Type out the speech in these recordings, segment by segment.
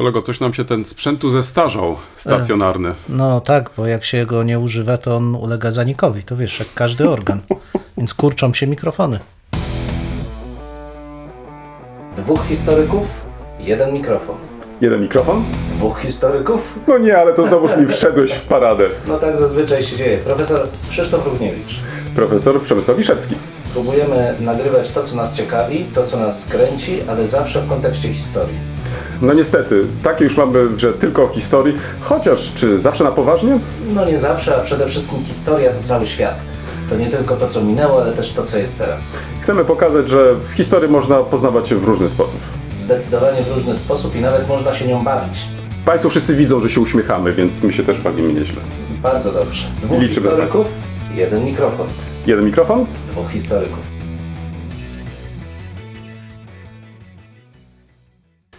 Kolego, coś nam się ten sprzętu zestarzał stacjonarny. No tak, bo jak się go nie używa, to on ulega zanikowi. To wiesz, jak każdy organ. Więc kurczą się mikrofony. Dwóch historyków, jeden mikrofon. Jeden mikrofon? Dwóch historyków? No nie, ale to znowuż mi wszedłeś w paradę. No tak zazwyczaj się dzieje. Profesor Krzysztof Równiewicz. Profesor Przemysław Wiszewski. Próbujemy nagrywać to, co nas ciekawi, to, co nas kręci, ale zawsze w kontekście historii. No niestety, takie już mamy, że tylko o historii, chociaż czy zawsze na poważnie? No nie zawsze, a przede wszystkim historia to cały świat. To nie tylko to, co minęło, ale też to, co jest teraz. Chcemy pokazać, że w historii można poznawać się w różny sposób. Zdecydowanie w różny sposób i nawet można się nią bawić. Państwo wszyscy widzą, że się uśmiechamy, więc my się też bawimy nieźle. Bardzo dobrze. Dwóch Liczymy historyków, jeden mikrofon. Jeden mikrofon? Dwóch historyków.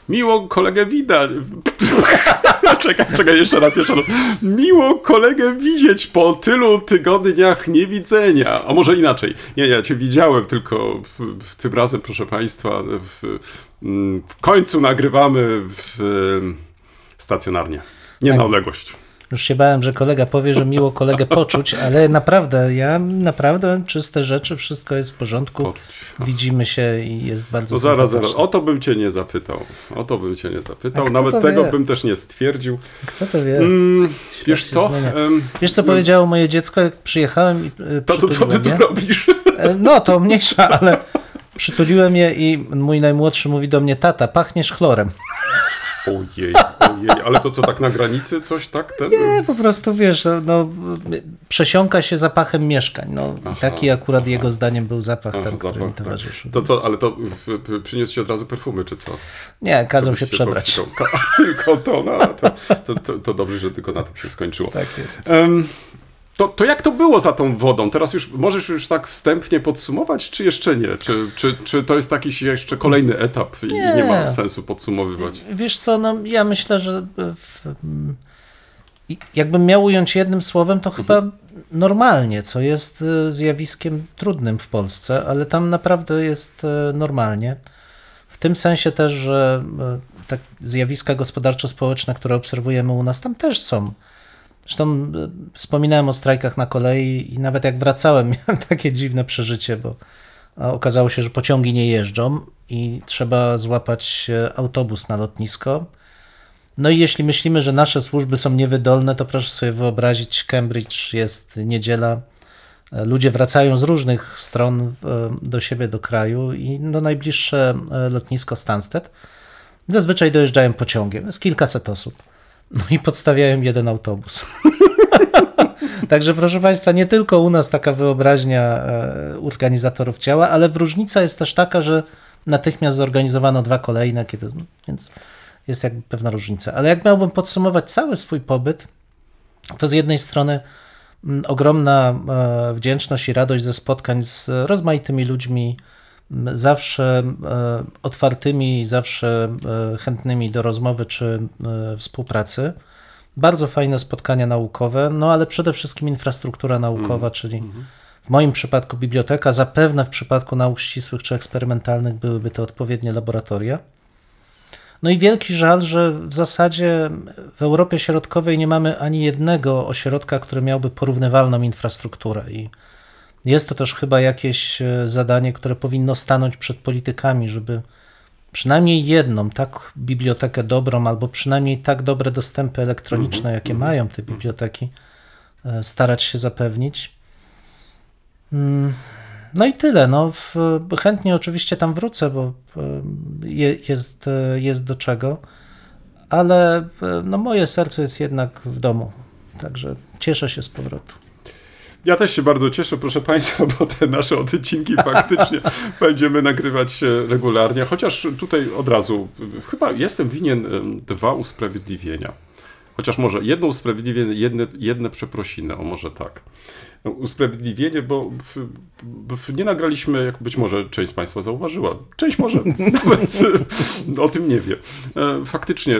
Miło kolegę widać. czekaj, czekaj, jeszcze raz, jeszcze raz. Miło kolegę widzieć po tylu tygodniach niewidzenia. A może inaczej. Nie, ja cię widziałem, tylko w, w tym razem, proszę państwa, w, mm, w końcu nagrywamy w, stacjonarnie. Nie na odległość. Już się bałem, że kolega powie, że miło kolegę poczuć, ale naprawdę, ja naprawdę czyste rzeczy, wszystko jest w porządku. Poczuć. Widzimy się i jest bardzo No zaraz, zaraz. O to bym cię nie zapytał. O to bym cię nie zapytał. Nawet tego wie? bym też nie stwierdził. Kto to wie? Mm, wiesz co? zmienia. Wiesz, co powiedziało moje dziecko, jak przyjechałem i y, To, to co ty tu robisz? E, No, to mniejsza, ale przytuliłem je i mój najmłodszy mówi do mnie, tata, pachniesz chlorem. Ojej, ojej, ale to co tak na granicy coś tak? Ten... Nie, po prostu wiesz, no, no, przesiąka się zapachem mieszkań. No, i Aha, taki akurat jego zdaniem był zapach Aha, ten, który zapach, mi tak. towarzyszył. To więc- co, ale to przyniósł ci od razu perfumy, czy co? Nie, kazał się Byście przebrać. Tylko, tylko to, no, to, to, to, dobrze, że tylko na tym się skończyło. Tak jest. Em, to, to jak to było za tą wodą? Teraz już możesz już tak wstępnie podsumować, czy jeszcze nie? Czy, czy, czy to jest taki jeszcze kolejny etap i nie, Nie. ma sensu podsumowywać? Wiesz co, no ja myślę, że w, jakbym miał ująć jednym słowem, to chyba normalnie, co jest e, zjawiskiem trudnym w Polsce, ale tam naprawdę jest e, normalnie. W tym sensie też, że tak zjawiska gospodarczo-społeczne, które obserwujemy u nas, tam też są. Zresztą e, wspominałem o strajkach na kolei i nawet jak wracałem, miałem takie dziwne przeżycie, bo okazało się, że pociągi nie jeżdżą i trzeba złapać e, autobus na lotnisko. No i jeśli myślimy, że nasze służby są niewydolne, to proszę sobie wyobrazić, Cambridge jest niedziela, e, ludzie wracają z różnych stron do siebie, do kraju i no najbliższe lotnisko Stansted zazwyczaj dojeżdżają pociągiem, jest kilkaset osób. No i podstawiają jeden autobus. Także proszę Państwa, nie tylko u nas taka wyobraźnia e, organizatorów ciała, ale różnica jest też taka, że natychmiast zorganizowano dwa kolejne, kiedy, no, więc jest jakby pewna różnica. Ale jak miałbym podsumować cały swój pobyt, to z jednej strony mm, ogromna e, wdzięczność i radość ze spotkań z rozmaitymi ludźmi, zawsze e, otwartymi, zawsze e, chętnymi do rozmowy czy e, współpracy. Bardzo fajne spotkania naukowe, no ale przede wszystkim infrastruktura naukowa, czyli w moim przypadku biblioteka, zapewne w przypadku nauk ścisłych czy eksperymentalnych byłyby to odpowiednie laboratoria. No i wielki żal, że w zasadzie w Europie Środkowej nie mamy ani jednego ośrodka, który miałby porównywalną infrastrukturę. I jest to też chyba jakieś e, zadanie, które powinno stanąć przed politykami, żeby przynajmniej jedną tak bibliotekę dobrą, albo przynajmniej tak dobre dostępy elektroniczne, jakie mają te biblioteki, e, starać się zapewnić. Mm, No i tyle. No, w, chętnie oczywiście tam wrócę, bo e, je, jest, jest do czego, ale no, moje serce jest jednak w domu. Także cieszę się z powrotu. Ja też się bardzo cieszę, proszę Państwa, bo te nasze odcinki faktycznie będziemy nagrywać e, regularnie, chociaż tutaj od razu chyba jestem winien dwa usprawiedliwienia. Chociaż może jedno usprawiedliwienie, jedne, jedne przeprosiny, o może tak. Usprawiedliwienie, bo w, w, nie nagraliśmy, jak być może część z Państwa zauważyła, część może nawet o tym nie wie. E, Faktycznie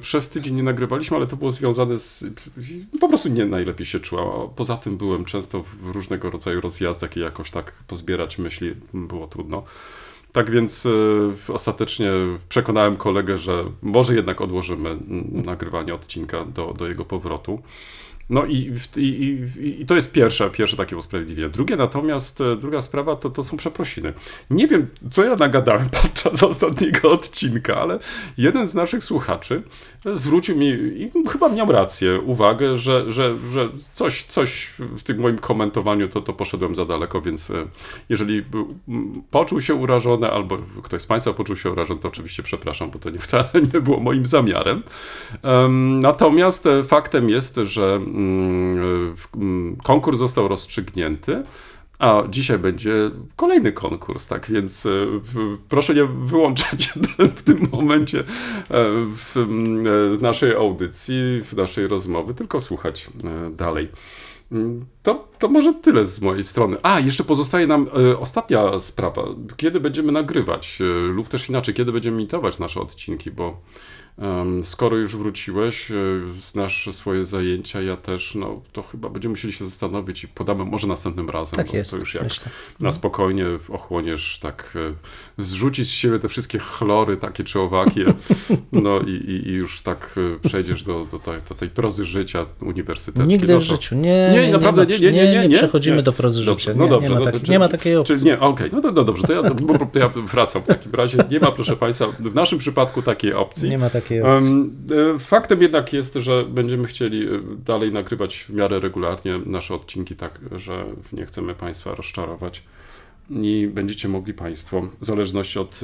przez tydzień nie nagrywaliśmy, ale to było związane z. Po prostu nie najlepiej się czuła. Poza tym byłem często w różnego rodzaju rozjazdach i jakoś tak pozbierać myśli było trudno. Tak więc y, ostatecznie przekonałem kolegę, że może jednak odłożymy nagrywanie odcinka do, do jego powrotu. No i, i, i, i, to jest pierwsze, pierwsze takie usprawiedliwienie. Drugie natomiast, e, druga sprawa to, to są przeprosiny. Nie wiem, co ja nagadałem podczas ostatniego odcinka, ale jeden z naszych słuchaczy zwrócił mi, i chyba miał rację, uwagę, że, że, że coś, coś w tym moim komentowaniu to, to poszedłem za daleko, więc e, jeżeli poczuł się urażony, albo ktoś z Państwa poczuł się urażony, to oczywiście przepraszam, bo to nie wcale nie było moim zamiarem. Natomiast e, faktem jest, że konkurs został rozstrzygnięty. A dzisiaj będzie kolejny konkurs, tak więc e, proszę nie wyłączać w tym momencie e, w mm, naszej audycji, w naszej rozmowy, tylko słuchać e, dalej. To, to może tyle z mojej strony. A, jeszcze pozostaje nam ostatnia sprawa. Kiedy będziemy nagrywać, lub też inaczej, kiedy będziemy imitować nasze odcinki, bo Skoro już wróciłeś, e, znasz swoje zajęcia, ja też, no to chyba będziemy musieli się zastanowić i podamy może następnym razem. Tak jest, to już jak myślę. na spokojnie ochłoniesz, tak e, zrzucić z siebie te wszystkie chlory takie czy owakie, no i, i, i już tak e, przejdziesz do, do, tej, do tej prozy życia uniwersyteckiej. Nigdy no w życiu, nie, nie, nie naprawdę, nie, nie, nie, nie, nie, przechodzimy nie. do prozy życia. No dobrze, nie, ma, no, tak, nie ma takiej opcji. Czy, nie, okej, okay, no, to, no dobrze, to ja, to, to ja wracam w takim razie. Nie ma, proszę Państwa, w naszym przypadku takiej opcji. Nie ma takiej opcji. E, faktem jednak jest, że będziemy chcieli e, dalej nagrywać w miarę regularnie nasze odcinki, tak że nie chcemy Państwa rozczarować. I będziecie mogli Państwo, w zależności od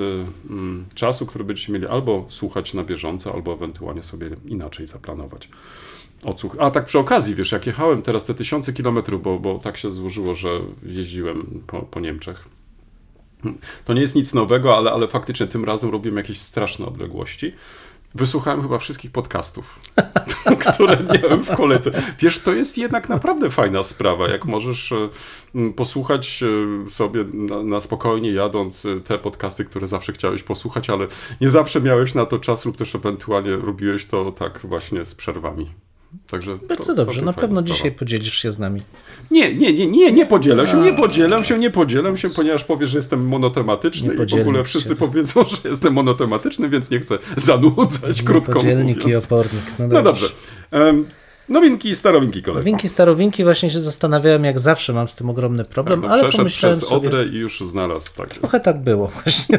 mm, czasu, który będziecie mieli, albo słuchać na bieżąco, albo ewentualnie sobie inaczej zaplanować. Odsłuch. A tak przy okazji, wiesz, jak jechałem teraz te tysiące kilometrów, bo, bo tak się złożyło, że jeździłem po, po Niemczech. To nie jest nic nowego, ale, ale faktycznie tym razem robiłem jakieś straszne odległości. Wysłuchałem chyba wszystkich podcastów, które miałem w kolejce. Wiesz, to jest jednak naprawdę fajna sprawa, jak możesz e, posłuchać e, sobie na, na, spokojnie jadąc e, te podcasty, które zawsze chciałeś posłuchać, ale nie zawsze miałeś na to czas lub też ewentualnie robiłeś to tak właśnie z przerwami. Także Bardzo to, dobrze, na pewno sprawa. dzisiaj podzielisz się z nami. Nie, nie, nie, nie, nie podzielę się, nie podzielę się, nie podzielę się, ponieważ powiesz, że jestem monotematyczny i w ogóle wszyscy powiedzą, że jestem monotematyczny, więc nie chcę zanudzać, krótko mówiąc. i opornik. No, no dobrze. Um, Nowinki i starowinki, kolego. Nowinki, starowinki, właśnie się zastanawiałem, jak zawsze mam z tym ogromny problem, tak, no, ale pomyślałem przez sobie... Odrę i już znalazł. Tak. Trochę tak było właśnie.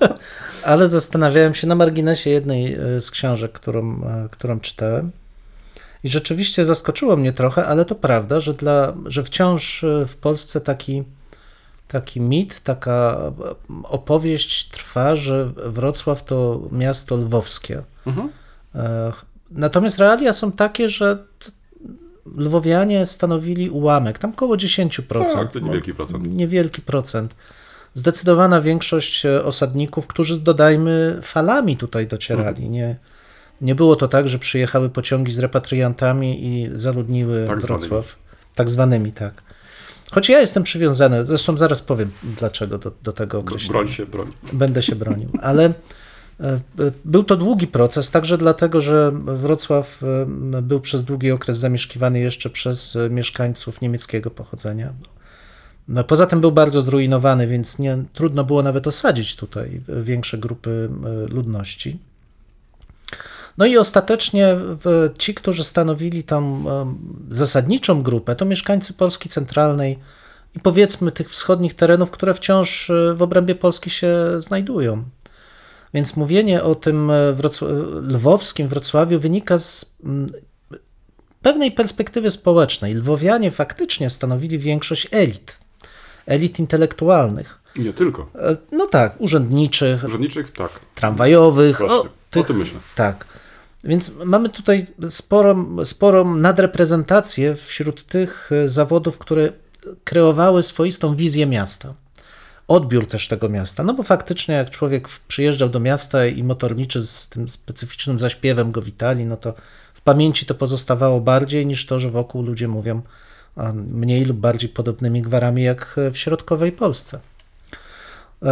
ale zastanawiałem się na marginesie jednej e, z książek, którą, e, którą czytałem. I rzeczywiście zaskoczyło mnie trochę, ale to prawda, że, dla, że wciąż e, w Polsce taki, taki mit, taka opowieść trwa, że Wrocław to miasto lwowskie. Mhm. E, natomiast realia są takie, że lwowianie stanowili ułamek, tam około 10%. Tak, to niewielki procent. Niewielki procent. Zdecydowana większość e, osadników, którzy dodajmy falami tutaj docierali, mhm. nie, nie było to tak, że przyjechały pociągi z repatriantami i zaludniły tak Wrocław. Zwanymi. Tak zwanymi, tak. Choć ja jestem przywiązany, zresztą zaraz powiem dlaczego do, do tego określenia. Broń się, broń. Będę się bronił, ale e, e, był to długi proces, także dlatego, że Wrocław e, był przez długi okres zamieszkiwany jeszcze przez mieszkańców niemieckiego pochodzenia. No, poza tym był bardzo zrujnowany, więc nie, trudno było nawet osadzić tutaj większe grupy ludności. No i ostatecznie ci, którzy stanowili tą zasadniczą grupę, to mieszkańcy Polski Centralnej i powiedzmy tych wschodnich terenów, które wciąż e, w obrębie Polski się znajdują. Więc mówienie o tym e, lwowskim Wrocławiu wynika z pewnej perspektywy społecznej. Lwowianie faktycznie stanowili większość elit, elit intelektualnych. Nie tylko. E, no tak, urzędniczych. Urzędniczych, tak. Tramwajowych. Właśnie, o, tych, o tym myślę. Tak. Więc mamy tutaj sporą, sporą nadreprezentację wśród tych e, zawodów, które kreowały swoistą wizję miasta. Odbiór też tego miasta. No bo faktycznie, jak człowiek przyjeżdżał do miasta i motorniczy z tym specyficznym zaśpiewem go witali, no to w pamięci to pozostawało bardziej niż to, że wokół ludzie mówią mniej lub bardziej podobnymi gwarami jak w środkowej Polsce.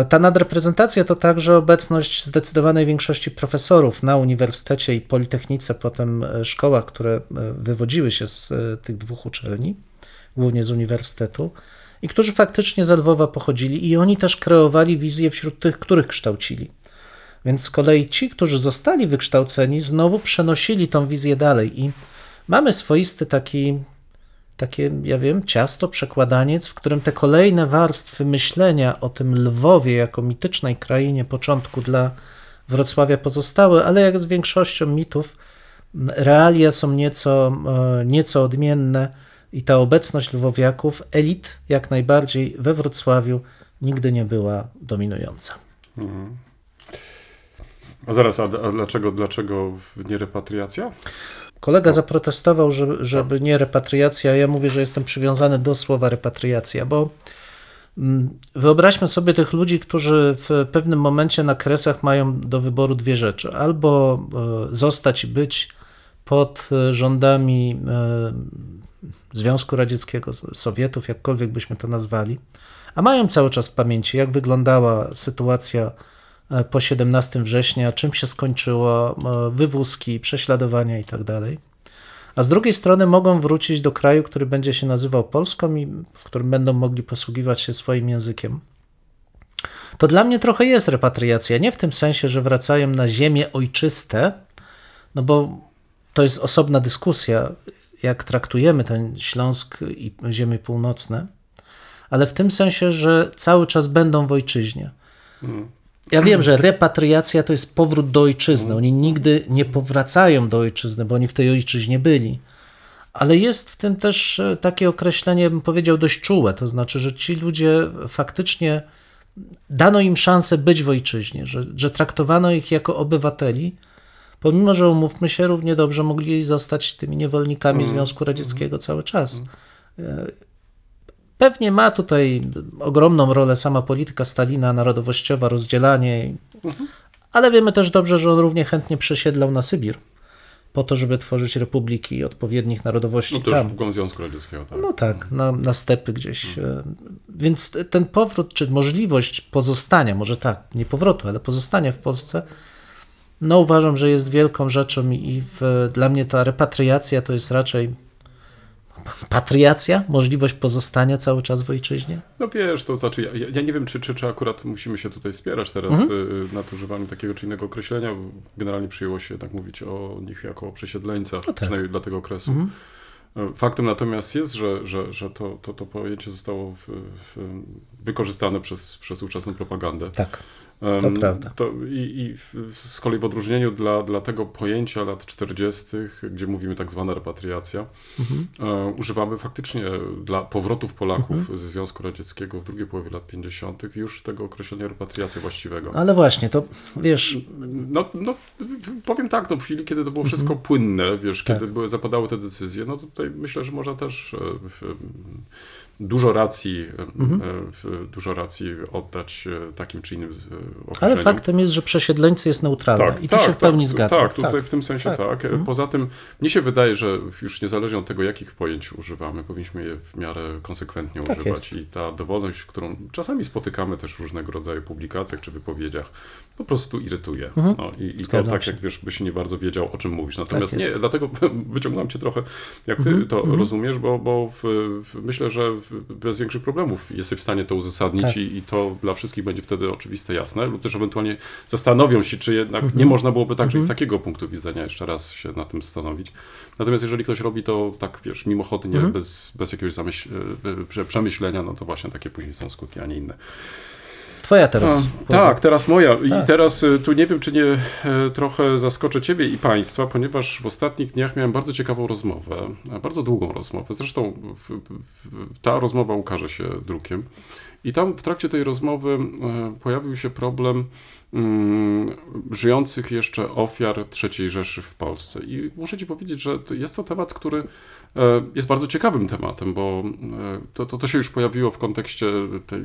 Ta nadreprezentacja to także obecność zdecydowanej większości profesorów na uniwersytecie i politechnice, potem e, szkołach, które e, wywodziły się z e, tych dwóch uczelni, głównie z uniwersytetu. i którzy faktycznie z Lwowa pochodzili i oni też kreowali wizję wśród tych, których kształcili. Więc z kolei ci, którzy zostali wykształceni, znowu przenosili tą wizję dalej i mamy swoisty taki, takie, ja wiem, ciasto, przekładaniec, w którym te kolejne warstwy myślenia o tym Lwowie jako mitycznej krainie początku dla Wrocławia pozostały, ale jak z większością mitów, realia są nieco, e, nieco odmienne i ta obecność lwowiaków, elit jak najbardziej we Wrocławiu nigdy nie była dominująca. Mhm. A zaraz, a, a, dlaczego, dlaczego nie repatriacja? Kolega zaprotestował, żeby, żeby nie repatriacja, ja mówię, że jestem przywiązany do słowa repatriacja, bo mm, wyobraźmy sobie tych ludzi, którzy w pewnym momencie na kresach mają do wyboru dwie rzeczy. Albo e, zostać i być pod e, rządami e, Związku Radzieckiego, Sowietów, jakkolwiek byśmy to nazwali, a mają cały czas w pamięci, jak wyglądała sytuacja po 17 września, czym się skończyło, wywózki, prześladowania itd. Tak a z drugiej strony mogą wrócić do kraju, który będzie się nazywał Polską i w którym będą mogli posługiwać się swoim językiem. To dla mnie trochę jest repatriacja. Nie w tym sensie, że wracają na ziemię ojczyste, no bo to jest osobna dyskusja, jak traktujemy ten Śląsk i ziemie północne, ale w tym sensie, że cały czas będą w ojczyźnie. Ja wiem, że repatriacja to jest powrót do ojczyzny. Oni nigdy nie powracają do ojczyzny, bo oni w tej ojczyźnie byli. Ale jest w tym też e, takie określenie, bym powiedział, dość czułe. To znaczy, że ci ludzie faktycznie dano im szansę być w ojczyźnie, że, że traktowano ich jako obywateli, pomimo że umówmy się, równie dobrze mogli zostać tymi niewolnikami mm. Związku Radzieckiego mm. cały czas. Pewnie ma tutaj ogromną rolę sama polityka Stalina, narodowościowa, rozdzielanie, mhm. ale wiemy też dobrze, że on równie chętnie przesiedlał na Sybir po to, żeby tworzyć republiki odpowiednich narodowości no tam. w Związku Radzieckiego, tak. No tak, na, na stepy gdzieś. Mhm. Więc ten powrót, czy możliwość pozostania, może tak, nie powrotu, ale pozostania w Polsce no uważam, że jest wielką rzeczą i w, dla mnie ta repatriacja to jest raczej patriacja, możliwość pozostania cały czas w ojczyźnie? No wiesz, to znaczy, ja, ja nie wiem, czy, czy, czy akurat musimy się tutaj spierać teraz mhm. Y, nadużywaniem takiego czy innego określenia. Generalnie przyjęło się tak mówić o nich jako o przesiedleńcach, no tak. przynajmniej dla tego okresu. Mhm. Y, faktem natomiast jest, że, że, że to, to, to pojęcie zostało w, w, wykorzystane przez, przez ówczesną propagandę. Tak. To prawda. To i, I, z kolei w odróżnieniu dla, dla tego pojęcia lat 40., gdzie mówimy tak zwana repatriacja, mhm. e, używamy faktycznie dla powrotów Polaków mhm. ze Związku Radzieckiego w drugiej połowie lat 50. już tego określenia repatriacja właściwego. Ale właśnie, to wiesz... No, no powiem tak, no w chwili, kiedy to było wszystko mhm. płynne, wiesz, tak. kiedy były, zapadały te decyzje, no to tutaj myślę, że można też... E, dużo racji, mhm. E, dużo racji oddać takim czy innym określeniom. Ale faktem jest, że przesiedleńcy jest neutralne tak, i tu tak, się w pełni tak, zgadzam. Tak, tutaj tak. w tym sensie tak. tak. Mhm. Poza tym mnie się wydaje, że już niezależnie od tego, jakich pojęć używamy, powinniśmy je w miarę konsekwentnie tak używać jest. i ta dowolność, którą czasami spotykamy też w różnego rodzaju publikacjach czy wypowiedziach, po prostu irytuje. Mhm. No, I, i to tak, się. jak wiesz, byś nie bardzo wiedział, o czym mówisz. Natomiast nie, dlatego wyciągnąłem cię trochę, jak ty mhm. to mhm. rozumiesz, bo, bo w, w, myślę, że bez większych problemów jesteś w stanie to uzasadnić i, i, to dla wszystkich będzie wtedy oczywiste, jasne, lub też ewentualnie zastanowią się, czy jednak mhm. nie można byłoby także mhm. z takiego punktu widzenia jeszcze raz się na tym zastanowić. Natomiast jeżeli ktoś robi to tak, wiesz, mimochodnie, mhm. bez, bez jakiegoś e, przemyślenia, no to właśnie takie później są skutki, a nie inne. Twoja teraz. A, tak, teraz moja. Tak. I teraz y, tu nie wiem, czy nie e, trochę zaskoczę Ciebie i Państwa, ponieważ w ostatnich dniach miałem bardzo ciekawą rozmowę, bardzo długą rozmowę. Zresztą w, w, ta rozmowa ukaże się drukiem. I tam w trakcie tej rozmowy e, pojawił się problem mm, żyjących jeszcze ofiar III Rzeszy w Polsce. I muszę Ci powiedzieć, że jest to temat, który e, jest bardzo ciekawym tematem, bo to, to, to się już pojawiło w kontekście tej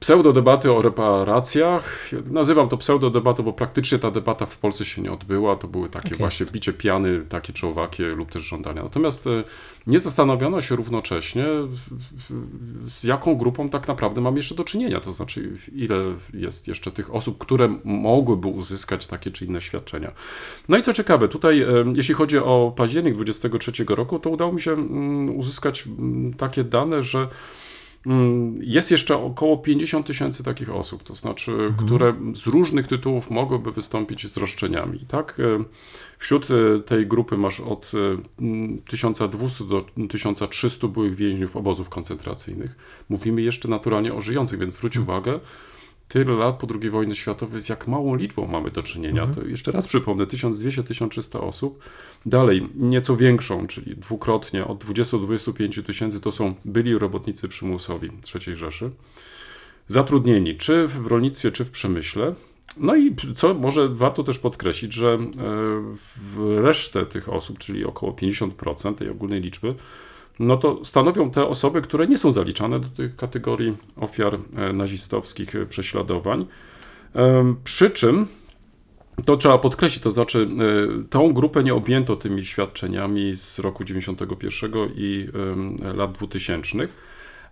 pseudodebaty o reparacjach. Nazywam to pseudodebatą, bo praktycznie ta debata w Polsce się nie odbyła. To były takie Tak właśnie jest. bicie piany, takie czy owakie lub też żądania. Natomiast e, nie zastanowiono się równocześnie, z jaką grupą tak naprawdę mamy jeszcze do czynienia. To znaczy, ile jest jeszcze tych osób, które mogłyby uzyskać takie czy inne świadczenia. No i co ciekawe, tutaj, e, jeśli chodzi o październik 2023 roku, to udało mi się mm, uzyskać mm, takie dane, że Jest jeszcze około 50 tysięcy takich osób, to znaczy, które z różnych tytułów mogłyby wystąpić z roszczeniami. Tak? E, Wśród e, tej grupy masz od e, mm, 1200 do 1300 byłych więźniów obozów koncentracyjnych. Mówimy jeszcze naturalnie o żyjących, więc zwróć uwagę, tyle lat po II wojnie światowej, z jak małą liczbą mamy do czynienia. To jeszcze raz przypomnę, 1200-1300 osób. Dalej, nieco większą, czyli dwukrotnie, od 20 do 25 tysięcy to są byli robotnicy przymusowi III Rzeszy. Zatrudnieni, czy w rolnictwie, czy w przemyśle. No i co może warto też podkreślić, że e, resztę tych osób, czyli około 50% tej ogólnej liczby, no to stanowią te osoby, które nie są zaliczane do tych kategorii ofiar e, nazistowskich e, prześladowań. Przy czym to trzeba podkreślić, to znaczy e, tą grupę nie objęto tymi świadczeniami z roku 91 i lat 2000.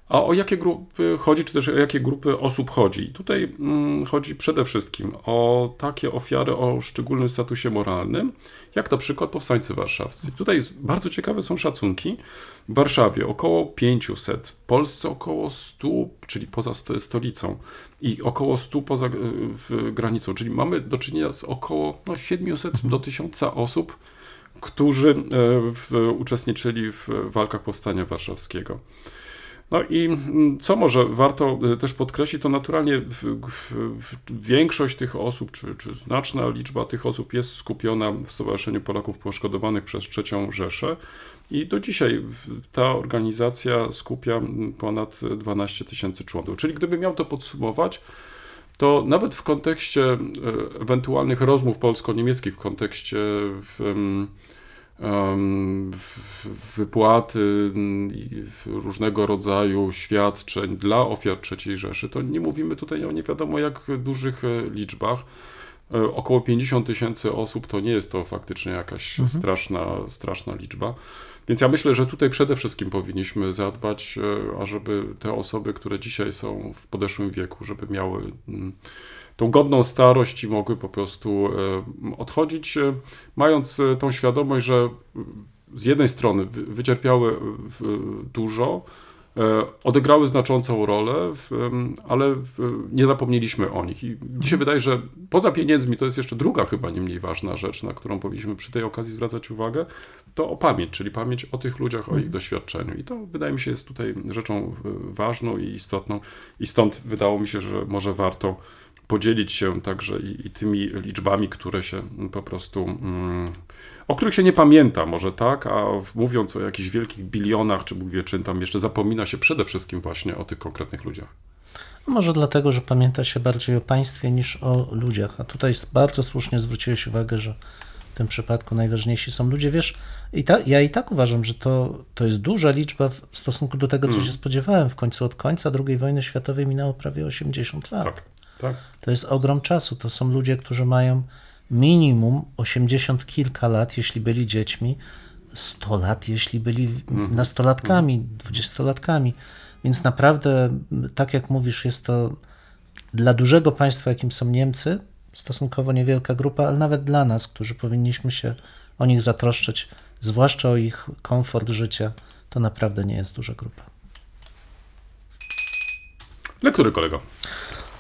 A o jakie grupy chodzi, czy też o jakie grupy osób chodzi? Tutaj mm, chodzi przede wszystkim o takie ofiary o szczególnym statusie moralnym, jak na przykład powstańcy warszawscy. Tutaj bardzo ciekawe są szacunki. W Warszawie około 500, w Polsce około 100, czyli poza sto- stolicą i około 100 poza e, granicą, czyli mamy do czynienia z około no, 700 do 1000 osób, którzy e, w, uczestniczyli w walkach powstania warszawskiego. No i mm, co może warto y, też podkreślić, to naturalnie w, w, w większość tych osób, czy, czy znaczna liczba tych osób jest skupiona w Stowarzyszeniu Polaków Poszkodowanych przez III Rzeszę i do dzisiaj ta organizacja skupia mm, ponad 12 tysięcy członków. Czyli gdyby miał to podsumować, to nawet w kontekście e, ewentualnych rozmów polsko-niemieckich, w kontekście w, w- wypłaty mm, różnego rodzaju świadczeń dla ofiar III Rzeszy, to nie mówimy tutaj o nie wiadomo jak dużych e, liczbach. E, Około 50 tysięcy osób to nie jest to faktycznie jakaś straszna, straszna liczba. Więc ja myślę, że tutaj przede wszystkim powinniśmy zadbać, e, ażeby te osoby, które dzisiaj są w podeszłym wieku, żeby miały mm, tą godną starość i mogły po prostu e, odchodzić, e, mając e, tą świadomość, że z jednej strony wy- wycierpiały dużo, odegrały znaczącą rolę, ale nie zapomnieliśmy o nich. I mi się wydaje, że poza pieniędzmi to jest jeszcze druga chyba nie mniej ważna rzecz, na którą powinniśmy przy tej okazji zwracać uwagę, to o pamięć, czyli pamięć o tych ludziach, o ich doświadczeniu. I to wydaje mi się jest tutaj rzeczą ważną i istotną i stąd wydało mi się, że może warto podzielić się także i, i tymi liczbami, które się po prostu, mm, o których się nie pamięta może tak, a mówiąc o jakichś wielkich bilionach, czy Bóg wie czym tam jeszcze zapomina się przede wszystkim właśnie o tych konkretnych ludziach. Może dlatego, że pamięta się bardziej o państwie niż o ludziach. A tutaj bardzo słusznie zwróciłeś uwagę, że w tym przypadku najważniejsi są ludzie. Wiesz, i ta, ja i tak uważam, że to, to jest duża liczba w w stosunku do tego, co Mm. się spodziewałem. W końcu od końca II wojny światowej minęło prawie 80 lat. Tak, tak. To jest ogrom czasu. To są ludzie, którzy mają minimum 80 kilka lat, jeśli byli dziećmi, 100 lat, jeśli byli w- nastolatkami, dwudziestolatkami. Więc naprawdę, tak jak mówisz, jest to dla dużego państwa, jakim są Niemcy, stosunkowo niewielka grupa, ale nawet dla nas, którzy powinniśmy się o nich zatroszczyć, zwłaszcza o ich komfort życia, to naprawdę nie jest duża grupa. Lektury kolego.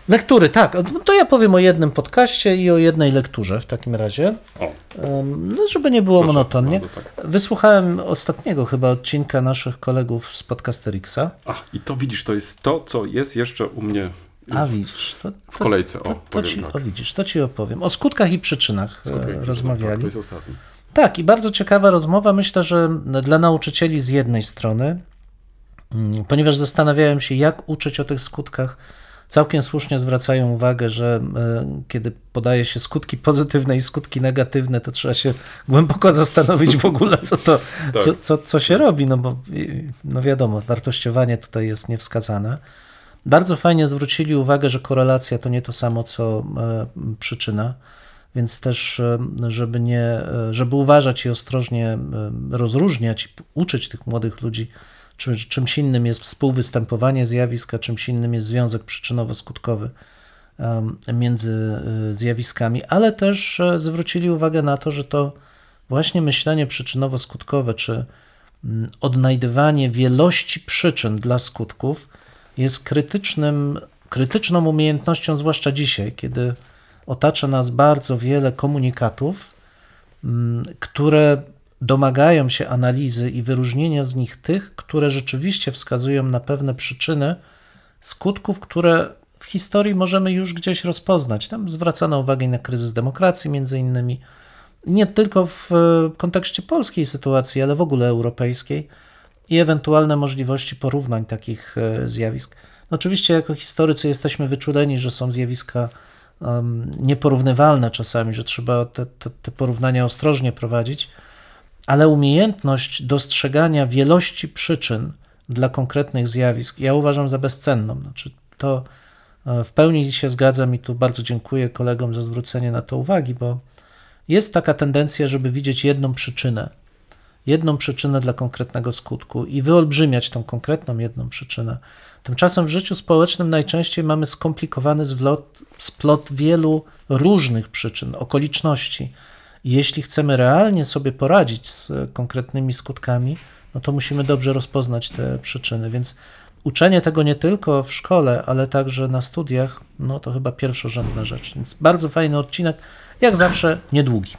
Lektury, tak. To ja powiem o jednym podcaście i o jednej lekturze w takim razie. O, No, żeby nie było proszę monotonnie. tak. Wysłuchałem ostatniego chyba odcinka naszych kolegów z Podcasterixa. A, i to widzisz, to jest to, co jest jeszcze u mnie A widzisz, to, w to, kolejce. O, to, to, ci, tak. o, widzisz, to ci opowiem. O skutkach i przyczynach e, Skutek, rozmawiali. Tak, to jest ostatni. Tak, i bardzo ciekawa rozmowa. Myślę, że dla nauczycieli z jednej strony, mm, ponieważ zastanawiałem się, jak uczyć o tych skutkach. Całkiem słusznie zwracają uwagę, że e, kiedy podaje się skutki pozytywne i skutki negatywne, to trzeba się głęboko zastanowić w ogóle, co to, Tak. co, co, co się robi, no bo no wiadomo, wartościowanie tutaj jest niewskazane. bardzo fajnie zwrócili uwagę, że korelacja to nie to samo, co e, przyczyna, więc też, e, żeby, nie, żeby uważać i ostrożnie rozróżniać uczyć tych młodych ludzi, czy, czymś innym jest współwystępowanie zjawiska, czymś innym jest związek przyczynowo-skutkowy między e, zjawiskami, ale też e, zwrócili uwagę na to, że to właśnie myślenie przyczynowo-skutkowe, czy mm, odnajdywanie wielości przyczyn dla skutków jest krytycznym, krytyczną umiejętnością, zwłaszcza dzisiaj, kiedy otacza nas bardzo wiele komunikatów, mm, które domagają się analizy i wyróżnienia z nich tych, które rzeczywiście wskazują na pewne przyczyny skutków, które w historii możemy już gdzieś rozpoznać. Tam zwracano uwagę na kryzys demokracji, między innymi, nie tylko w e, kontekście polskiej sytuacji, ale w ogóle europejskiej i ewentualne możliwości porównań takich e, zjawisk. No oczywiście, jako historycy jesteśmy wyczuleni, że są zjawiska um, nieporównywalne czasami, że trzeba te, te, te porównania ostrożnie prowadzić, ale umiejętność dostrzegania wielości przyczyn dla konkretnych zjawisk ja uważam za bezcenną. Znaczy, to e, w pełni się zgadzam i tu bardzo dziękuję kolegom za zwrócenie na to uwagi, bo jest taka tendencja, żeby widzieć jedną przyczynę, jedną przyczynę dla konkretnego skutku i wyolbrzymiać tą konkretną jedną przyczynę. Tymczasem w życiu społecznym najczęściej mamy skomplikowany zwlot, splot wielu różnych przyczyn, okoliczności. Jeśli chcemy realnie sobie poradzić z konkretnymi skutkami, no to musimy dobrze rozpoznać te przyczyny. Więc uczenie tego nie tylko w szkole, ale także na studiach, no to chyba pierwszorzędna rzecz. Więc bardzo fajny odcinek, jak zawsze niedługi.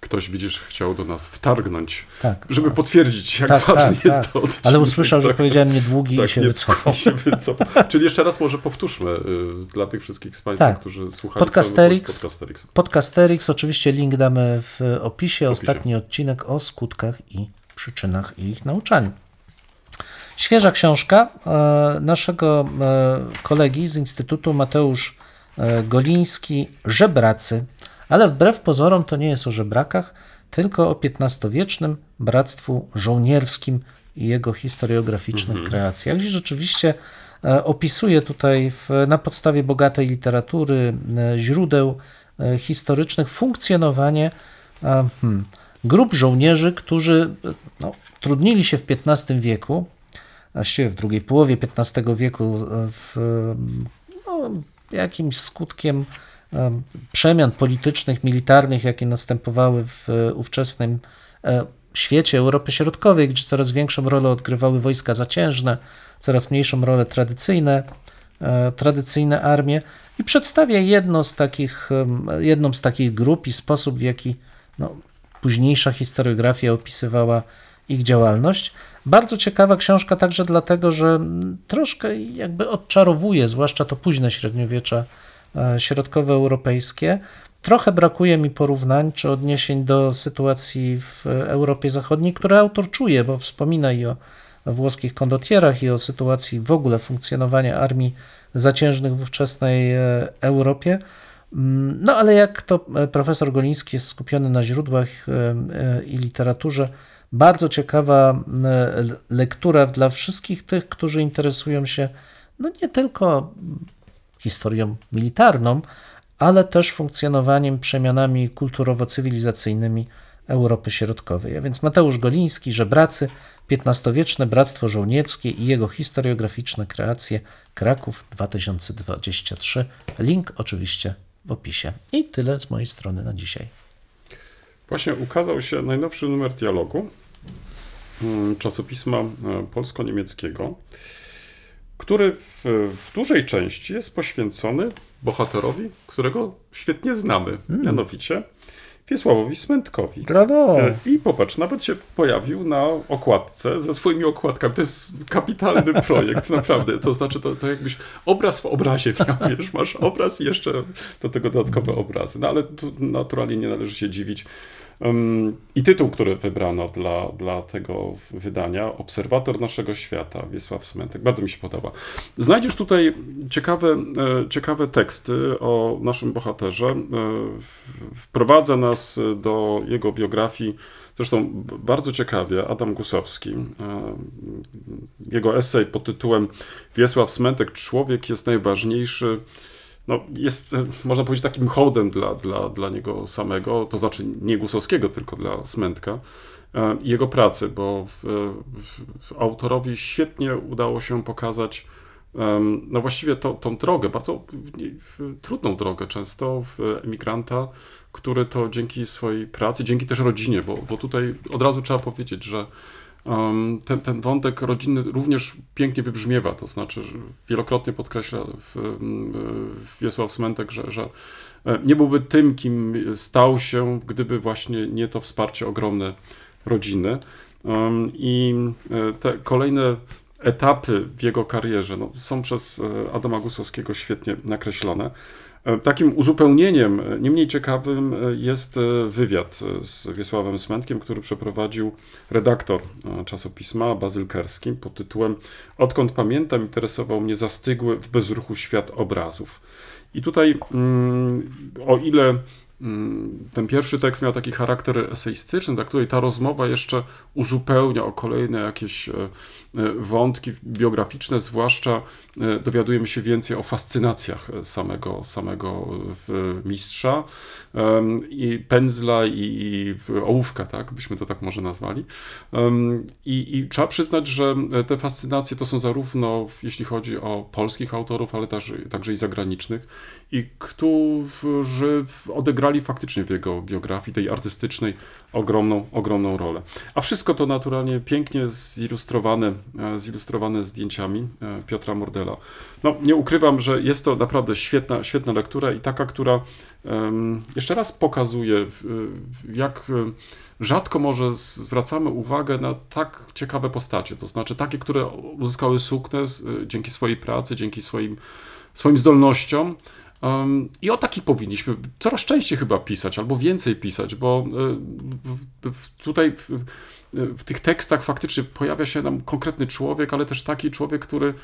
Ktoś, widzisz, chciał do nas wtargnąć, Tak. żeby potwierdzić, jak Tak, ważny tak, jest tak. to odcinek. Ale usłyszał, że Tak, powiedziałem niedługi i tak, i się wycofał. Czyli jeszcze raz może powtórzmy y, dla tych wszystkich z Państwa, Tak. którzy słuchają. Podcasterix. Podcasterix. Podcasterix, oczywiście link damy w opisie. Ostatni odcinek o skutkach i przyczynach i ich nauczaniu. Świeża książka e, naszego e, kolegi z Instytutu Mateusz e, Goliński, Żebracy. Ale wbrew pozorom to nie jest o żebrakach, tylko o XV-wiecznym bractwu żołnierskim i jego historiograficznych kreacjach, gdzie rzeczywiście e, opisuje tutaj w, na podstawie bogatej literatury, e, źródeł e, historycznych funkcjonowanie hmm, grup żołnierzy, którzy no, trudnili się w XV wieku, właściwie w drugiej połowie XV wieku w no, jakimś skutkiem em, przemian politycznych, militarnych, jakie następowały w e, ówczesnym e, świecie Europy Środkowej, gdzie coraz większą rolę odgrywały wojska zaciężne, coraz mniejszą rolę tradycyjne, e, tradycyjne armie i przedstawia jedno z takich, jedną z takich grup i sposób, w jaki no, późniejsza historiografia opisywała ich działalność. Bardzo ciekawa książka także dlatego, że mm, troszkę jakby odczarowuje, zwłaszcza to późne średniowiecze środkowoeuropejskie. Trochę brakuje mi porównań czy odniesień do sytuacji w Europie Zachodniej, które autor czuje, bo wspomina i o włoskich kondotierach, i o sytuacji w ogóle funkcjonowania armii zaciężnych w ówczesnej e, Europie. Mm, No ale jak to e, profesor Goliński jest skupiony na źródłach e, e, i literaturze, bardzo ciekawa lektura dla wszystkich tych, którzy interesują się no nie tylko historią militarną, ale też funkcjonowaniem, przemianami kulturowo-cywilizacyjnymi Europy Środkowej. A więc Mateusz Goliński, Żebracy, XV-wieczne Bractwo Żołnierskie i jego historiograficzne kreacje Kraków 2023. Link oczywiście w opisie. I tyle z mojej strony na dzisiaj. Właśnie ukazał się najnowszy numer dialogu mm, czasopisma e, polsko-niemieckiego, który w, w dużej części jest poświęcony bohaterowi, którego świetnie znamy, mianowicie Wiesławowi Smętkowi. Brawo! E, I popatrz, nawet się pojawił na okładce ze swoimi okładkami. To jest kapitalny projekt, naprawdę. To znaczy, to, to jakbyś obraz w obrazie miał, wiesz, masz obraz i jeszcze do tego dodatkowe obrazy. No ale tu naturalnie nie należy się dziwić, I tytuł, który wybrano dla, dla tego wydania, Obserwator naszego świata, Wiesław Smentek, bardzo mi się podoba. Znajdziesz tutaj ciekawe, e, ciekawe teksty o naszym bohaterze. E, wprowadza nas do jego biografii, zresztą bardzo ciekawie, Adam Gusowski. E, jego esej pod tytułem Wiesław Smentek, człowiek jest najważniejszy no, jest, e, można powiedzieć, takim hołdem dla, dla, dla niego samego, to znaczy nie Gusowskiego, tylko dla Smętka e, i jego pracy, bo w, w, autorowi świetnie udało się pokazać no właściwie to, tą drogę, bardzo trudną drogę często emigranta, który to dzięki swojej pracy, dzięki też rodzinie, bo, bo tutaj od razu trzeba powiedzieć, że ten, ten wątek rodzinny również pięknie wybrzmiewa, to znaczy wielokrotnie podkreśla w, w Wiesław Smentek, że, że e, nie byłby tym, kim stał się, gdyby właśnie nie to wsparcie ogromne rodziny. I e, te kolejne etapy w jego karierze no, są przez e, Adama Gusowskiego świetnie nakreślone. E, takim uzupełnieniem, e, nie mniej ciekawym, e, jest wywiad z Wiesławem Smętkiem, który przeprowadził redaktor czasopisma Bazyl Kerski pod tytułem Odkąd pamiętam, interesował mnie zastygły w bezruchu świat obrazów. I tutaj, mm, o ile Mm, ten pierwszy tekst miał taki charakter eseistyczny, dla której ta rozmowa jeszcze uzupełnia o kolejne jakieś wątki biograficzne, zwłaszcza e, dowiadujemy się więcej o fascynacjach samego, samego mistrza i pędzla i, i ołówka, tak, byśmy to tak może nazwali. I, I trzeba przyznać, że te fascynacje to są zarówno, jeśli chodzi o polskich autorów, ale także, i zagranicznych, i którzy odegrali grali faktycznie w jego biografii, tej artystycznej, ogromną, ogromną rolę. A wszystko to naturalnie pięknie zilustrowane, e, zilustrowane zdjęciami e, Piotra Mordela. No, nie ukrywam, że jest to naprawdę świetna, świetna lektura i taka, która jeszcze raz pokazuje, jak e, rzadko może zwracamy uwagę na tak ciekawe postacie, to znaczy takie, które uzyskały sukces dzięki swojej pracy, dzięki swoim, swoim zdolnościom, Um, I o takich powinniśmy coraz częściej chyba pisać, albo więcej pisać, bo y, tutaj w, w, tych tekstach faktycznie pojawia się nam konkretny człowiek, ale też taki człowiek, który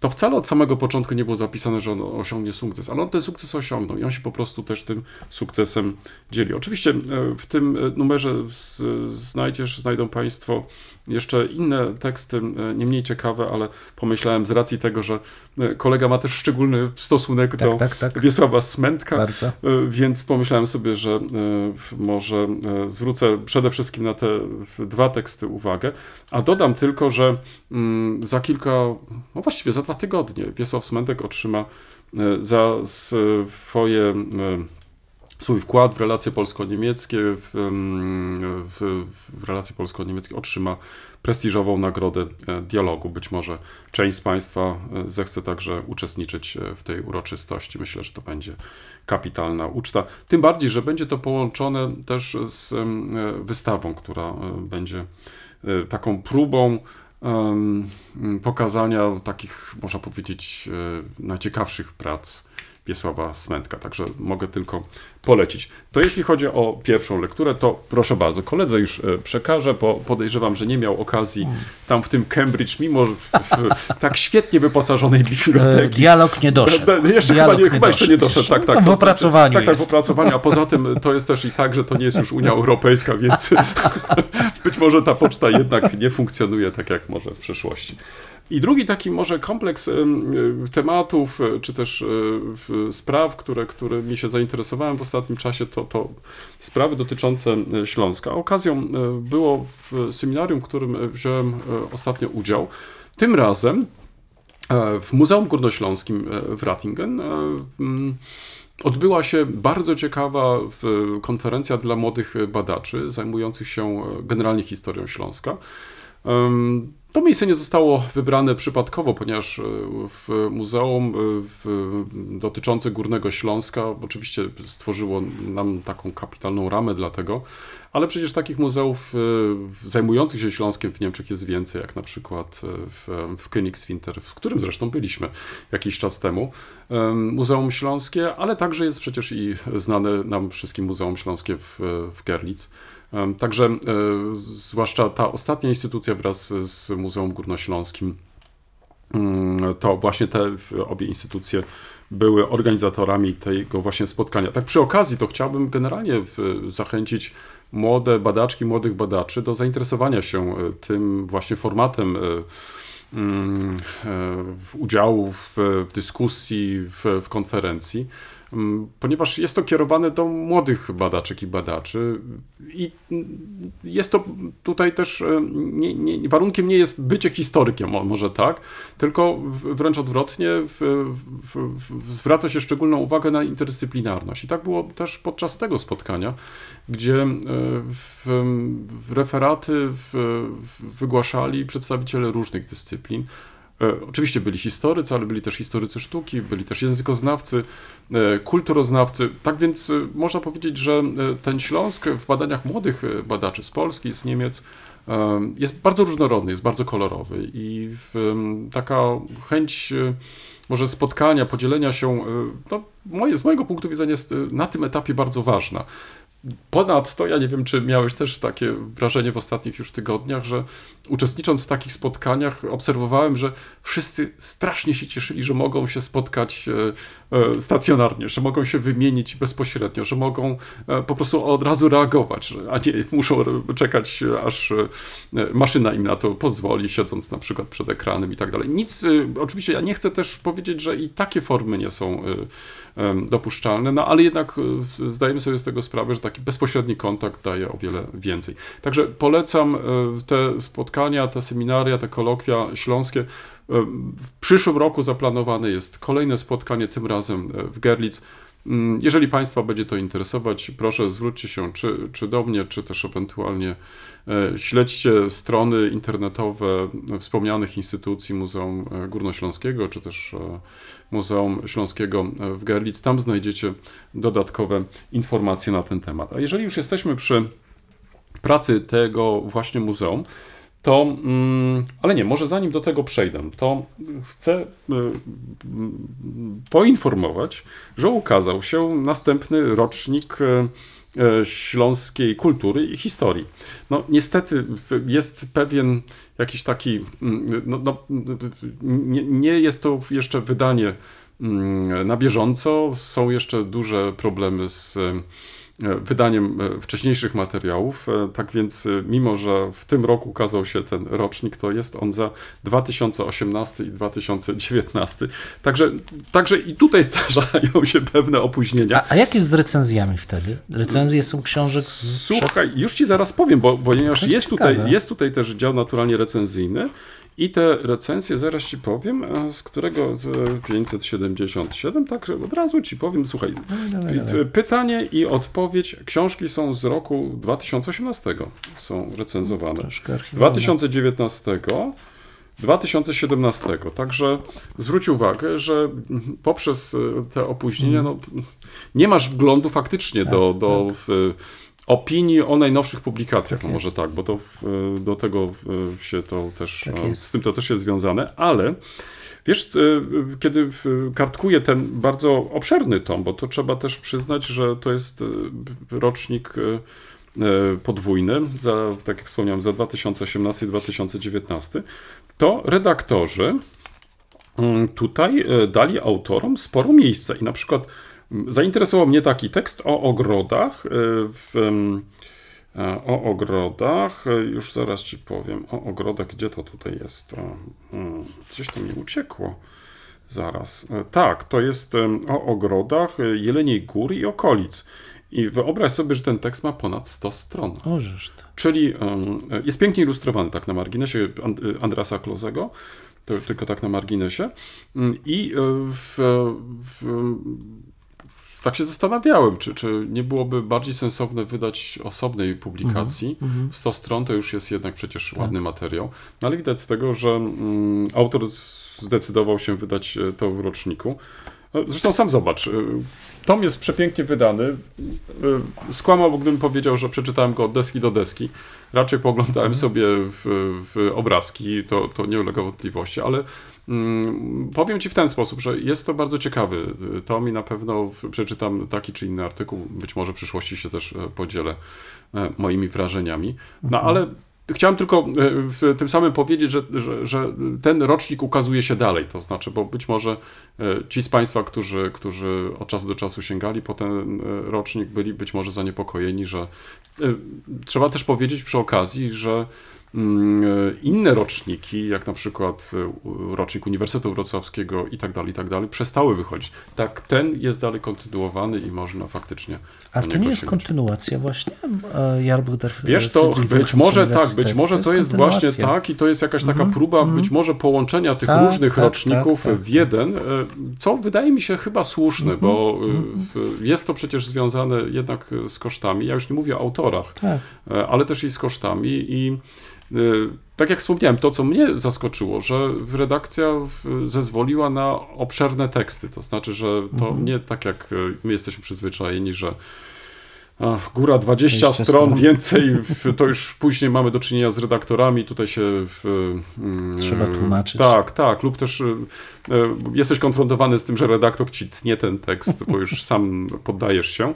to wcale od samego początku nie było zapisane, że on osiągnie sukces, ale on ten sukces osiągnął i on się po prostu też tym sukcesem dzieli. Oczywiście e, w tym e, numerze znajdziesz, znajdą Państwo jeszcze inne teksty, e, nie mniej ciekawe, ale pomyślałem z racji tego, że kolega ma też szczególny stosunek tak, do tak, tak. Wiesława Smętka, Bardzo. więc pomyślałem sobie, że może zwrócę przede wszystkim na te dwa teksty uwagę, a dodam tylko, że mm, za kilka, no właściwie za dwa tygodnie Wiesław Smętek otrzyma e, za swoje e, swój wkład w relacje polsko-niemieckie, w, w, w, relacje polsko-niemieckie otrzyma prestiżową nagrodę e, dialogu. Być może część z Państwa zechce także uczestniczyć w tej uroczystości. Myślę, że to będzie kapitalna uczta. Tym bardziej, że będzie to połączone też z wystawą, która będzie taką próbą pokazania takich, można powiedzieć, e, najciekawszych prac Wiesława Smętka, także mogę tylko polecić. To jeśli chodzi o pierwszą lekturę, to proszę bardzo, koledze już e, przekażę, bo podejrzewam, że nie miał okazji tam w tym Cambridge, mimo w, w tak świetnie wyposażonej biblioteki. E, dialog nie doszedł. Jeszcze Dialog chyba, nie, chyba jeszcze nie doszedł, tak, tak. w znaczy- opracowaniu Tak, tak, w opracowaniu, a poza tym to jest też i tak, że to nie jest już Unia Europejska, więc być może ta poczta jednak nie funkcjonuje tak, jak może w przeszłości. I drugi taki może kompleks tematów, e, czy też e, spraw, które, które mi się zainteresowałem w ostatnim czasie, to, to sprawy dotyczące e, Śląska. Okazją było w seminarium, w którym wziąłem ostatnio udział. Tym razem w Muzeum Górnośląskim w Ratingen odbyła się bardzo ciekawa konferencja dla młodych badaczy zajmujących się generalnie historią Śląska. To miejsce nie zostało wybrane przypadkowo, ponieważ w muzeum w, dotyczące Górnego Śląska oczywiście stworzyło nam taką kapitalną ramę dla tego, ale przecież takich muzeów zajmujących się Śląskiem w Niemczech jest więcej, jak na przykład w, w Königswinter, w którym zresztą byliśmy jakiś czas temu. Muzeum Śląskie, ale także jest przecież i znane nam wszystkim Muzeum Śląskie w, w Gerlitz. Także e, zwłaszcza ta ostatnia instytucja wraz z Muzeum Górnośląskim, mm, to właśnie te obie instytucje były organizatorami tego właśnie spotkania. Tak przy okazji to chciałbym generalnie zachęcić młode badaczki, młodych badaczy do zainteresowania się e, tym właśnie formatem e, mm, udziału w, w dyskusji, w, w konferencji. Mm, ponieważ jest to kierowane do młodych badaczek i badaczy i jest to tutaj też, e, nie, nie, warunkiem nie jest bycie historykiem, może tak, tylko wręcz odwrotnie w, w, zwraca się szczególną uwagę na interdyscyplinarność. I tak było też podczas tego spotkania, gdzie e, referaty wygłaszali przedstawiciele różnych dyscyplin, oczywiście byli historycy, ale byli też historycy sztuki, byli też językoznawcy, e, kulturoznawcy. Tak więc e, można powiedzieć, że ten Śląsk w badaniach młodych badaczy z Polski, z Niemiec jest bardzo różnorodny, jest bardzo kolorowy i taka chęć może spotkania, podzielenia się, no, moje, z mojego punktu widzenia jest na tym etapie bardzo ważna. Ponadto, ja nie wiem, czy miałeś też takie wrażenie w ostatnich już tygodniach, że uczestnicząc w takich spotkaniach, obserwowałem, że wszyscy strasznie się cieszyli, że mogą się spotkać e, e, stacjonarnie, że mogą się wymienić bezpośrednio, że mogą e, po prostu od razu reagować, a nie muszą czekać, aż maszyna im na to pozwoli, siedząc na przykład przed ekranem i tak dalej. Nic, oczywiście ja nie chcę też powiedzieć, że i takie formy nie są dopuszczalne, no ale jednak zdajemy sobie z tego sprawę, że taki bezpośredni kontakt daje o wiele więcej. Także polecam te spotkania spotkania, te seminaria, te kolokwia śląskie. E, w przyszłym roku zaplanowane jest kolejne spotkanie, tym razem e, w Gerlitz. Mm, jeżeli Państwa będzie to interesować, proszę zwróćcie się czy, czy do mnie, czy też ewentualnie e, śledźcie strony internetowe wspomnianych instytucji Muzeum Górnośląskiego, czy też Muzeum Śląskiego w Gerlitz. Tam znajdziecie dodatkowe informacje na ten temat. A jeżeli już jesteśmy przy pracy tego właśnie muzeum, to, mm, ale nie, może zanim do tego przejdę, to chcę y, poinformować, że ukazał się następny rocznik y, y, śląskiej kultury i historii. No niestety jest pewien jakiś taki, mm, no, no, nie, nie jest to jeszcze wydanie mm, na bieżąco, są jeszcze duże problemy z wydaniem e, wcześniejszych materiałów. E, tak więc, mimo że w tym roku ukazał się ten rocznik, to jest on za 2018 i 2019. Także, także i tutaj zdarzają się pewne opóźnienia. A, a jak jest z recenzjami wtedy? Recenzje są książek z. Słuchaj, już ci zaraz powiem, bo, ponieważ jest, jest tutaj, jest tutaj też dział naturalnie recenzyjny i te recenzje, zaraz ci powiem, z którego 577, także od razu ci powiem, słuchaj, no pytanie i odpowiedź, książki są z roku 2018, są recenzowane. 2019, 2017. Także zwróć uwagę, że poprzez te opóźnienia mhm. no, nie masz wglądu faktycznie tak, do, do tak. w, opinii o najnowszych publikacjach, tak no może tak, bo to do tego się to też, tak z tym to też jest związane, ale wiesz, kiedy kartkuję ten bardzo obszerny tom, bo to trzeba też przyznać, że to jest e, rocznik e, e, podwójny, za, tak jak wspomniałem, za 2018 i 2019, to redaktorzy mm, tutaj dali autorom sporo miejsca i na przykład Zainteresował mnie taki tekst o ogrodach. E, w, e, o ogrodach, e, już zaraz ci powiem, o ogrodach, gdzie to tutaj jest? Hmm, gdzieś to mi uciekło. Zaraz. Tak, to jest o ogrodach Jeleniej Gór i okolic. I wyobraź sobie, że ten tekst ma ponad 100 stron. Możesz. Czyli jest pięknie ilustrowany tak na marginesie Andrasa Klozego, to tylko tak na marginesie. Mm, I w, w tak się zastanawiałem, czy, czy nie byłoby bardziej sensowne wydać osobnej publikacji. 100 stron to już jest jednak przecież ładny materiał. No ale widać z tego, że mm, autor zdecydował się wydać e, to w roczniku. E, Zresztą sam zobacz, e, tom jest przepięknie wydany. E, Skłamał, gdybym powiedział, że przeczytałem go od deski do deski. Raczej poglądałem sobie w, w obrazki, to, to nie ulega wątpliwości, ale mm, powiem Ci w ten sposób, że jest to bardzo ciekawy tom i na pewno przeczytam taki czy inny artykuł. Być może w przyszłości się też e, podzielę e, moimi wrażeniami. No ale Chciałem tylko e, tym samym powiedzieć, że, że, że ten rocznik ukazuje się dalej, to znaczy, bo być może ci z Państwa, którzy, którzy od czasu do czasu sięgali po ten rocznik, byli być może zaniepokojeni, że trzeba też powiedzieć przy okazji, że mm, inne roczniki, jak na przykład rocznik Uniwersytetu Wrocławskiego i tak dalej, i tak dalej, przestały wychodzić. Tak, ten jest dalej kontynuowany i można faktycznie. A to nie jest sięgnąć. kontynuacja właśnie e, Jahrbuch der Wiesz to, być może tak, być może to jest właśnie kontynuacja. Mhm, tak i to jest jakaś taka próba być może połączenia tych Tak, różnych tak, roczników tak, tak. w jeden, e, co wydaje mi się chyba słuszne, Mhm, bo e, w- jest to przecież związane jednak e, z kosztami. Ja już nie mówię o autorach, Tak. e, ale też i z kosztami i e, tak jak wspomniałem, to co mnie zaskoczyło, że redakcja zezwoliła na obszerne teksty, to znaczy, że to Mhm. nie tak jak e, my jesteśmy przyzwyczajeni, że Ach, góra 20 20 stron, stron. więcej, w, to już później mamy do czynienia z redaktorami, tutaj się w, mm, Trzeba tłumaczyć. Tak, tak, lub też jesteś konfrontowany z tym, że redaktor ci tnie ten tekst, bo już sam poddajesz się.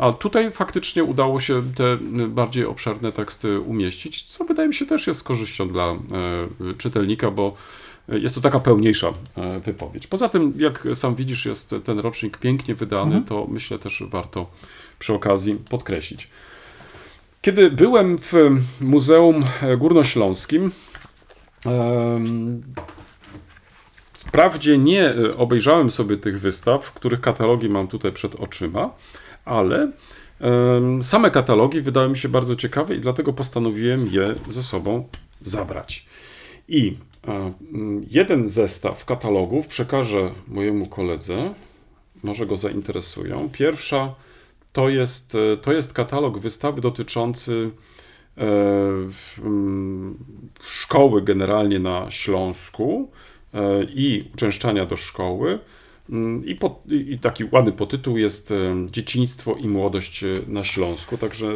A tutaj faktycznie udało się te bardziej obszerne teksty umieścić, co wydaje mi się też jest korzyścią dla e, czytelnika, bo jest to taka pełniejsza e, wypowiedź. Poza tym, jak sam widzisz, jest ten rocznik pięknie wydany, to myślę też warto przy okazji podkreślić. Kiedy byłem w Muzeum Górnośląskim, wprawdzie nie obejrzałem sobie tych wystaw, których katalogi mam tutaj przed oczyma, ale same katalogi wydały mi się bardzo ciekawe i dlatego postanowiłem je ze sobą zabrać. I jeden zestaw katalogów przekażę mojemu koledze, może go zainteresują. Pierwsza to jest, e, to jest katalog wystawy dotyczący e, szkoły generalnie na Śląsku e, i uczęszczania do szkoły. Mm, I, po, i taki ładny podtytuł jest e, Dzieciństwo i młodość e, na Śląsku. Także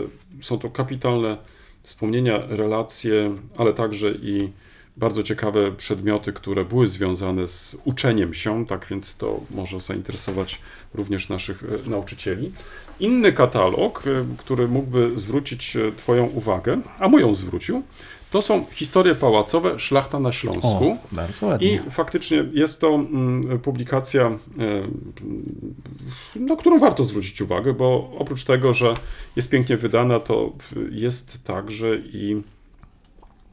są to kapitalne wspomnienia, relacje, ale także i bardzo ciekawe przedmioty, które były związane z uczeniem się, tak więc to może zainteresować również naszych e, nauczycieli. Inny katalog, który mógłby zwrócić Twoją uwagę, a moją zwrócił, to są historie pałacowe Szlachta na Śląsku. O, bardzo ładnie. I faktycznie jest to mm, publikacja, e, na którą warto zwrócić uwagę, bo oprócz tego, że jest pięknie wydana, to jest także i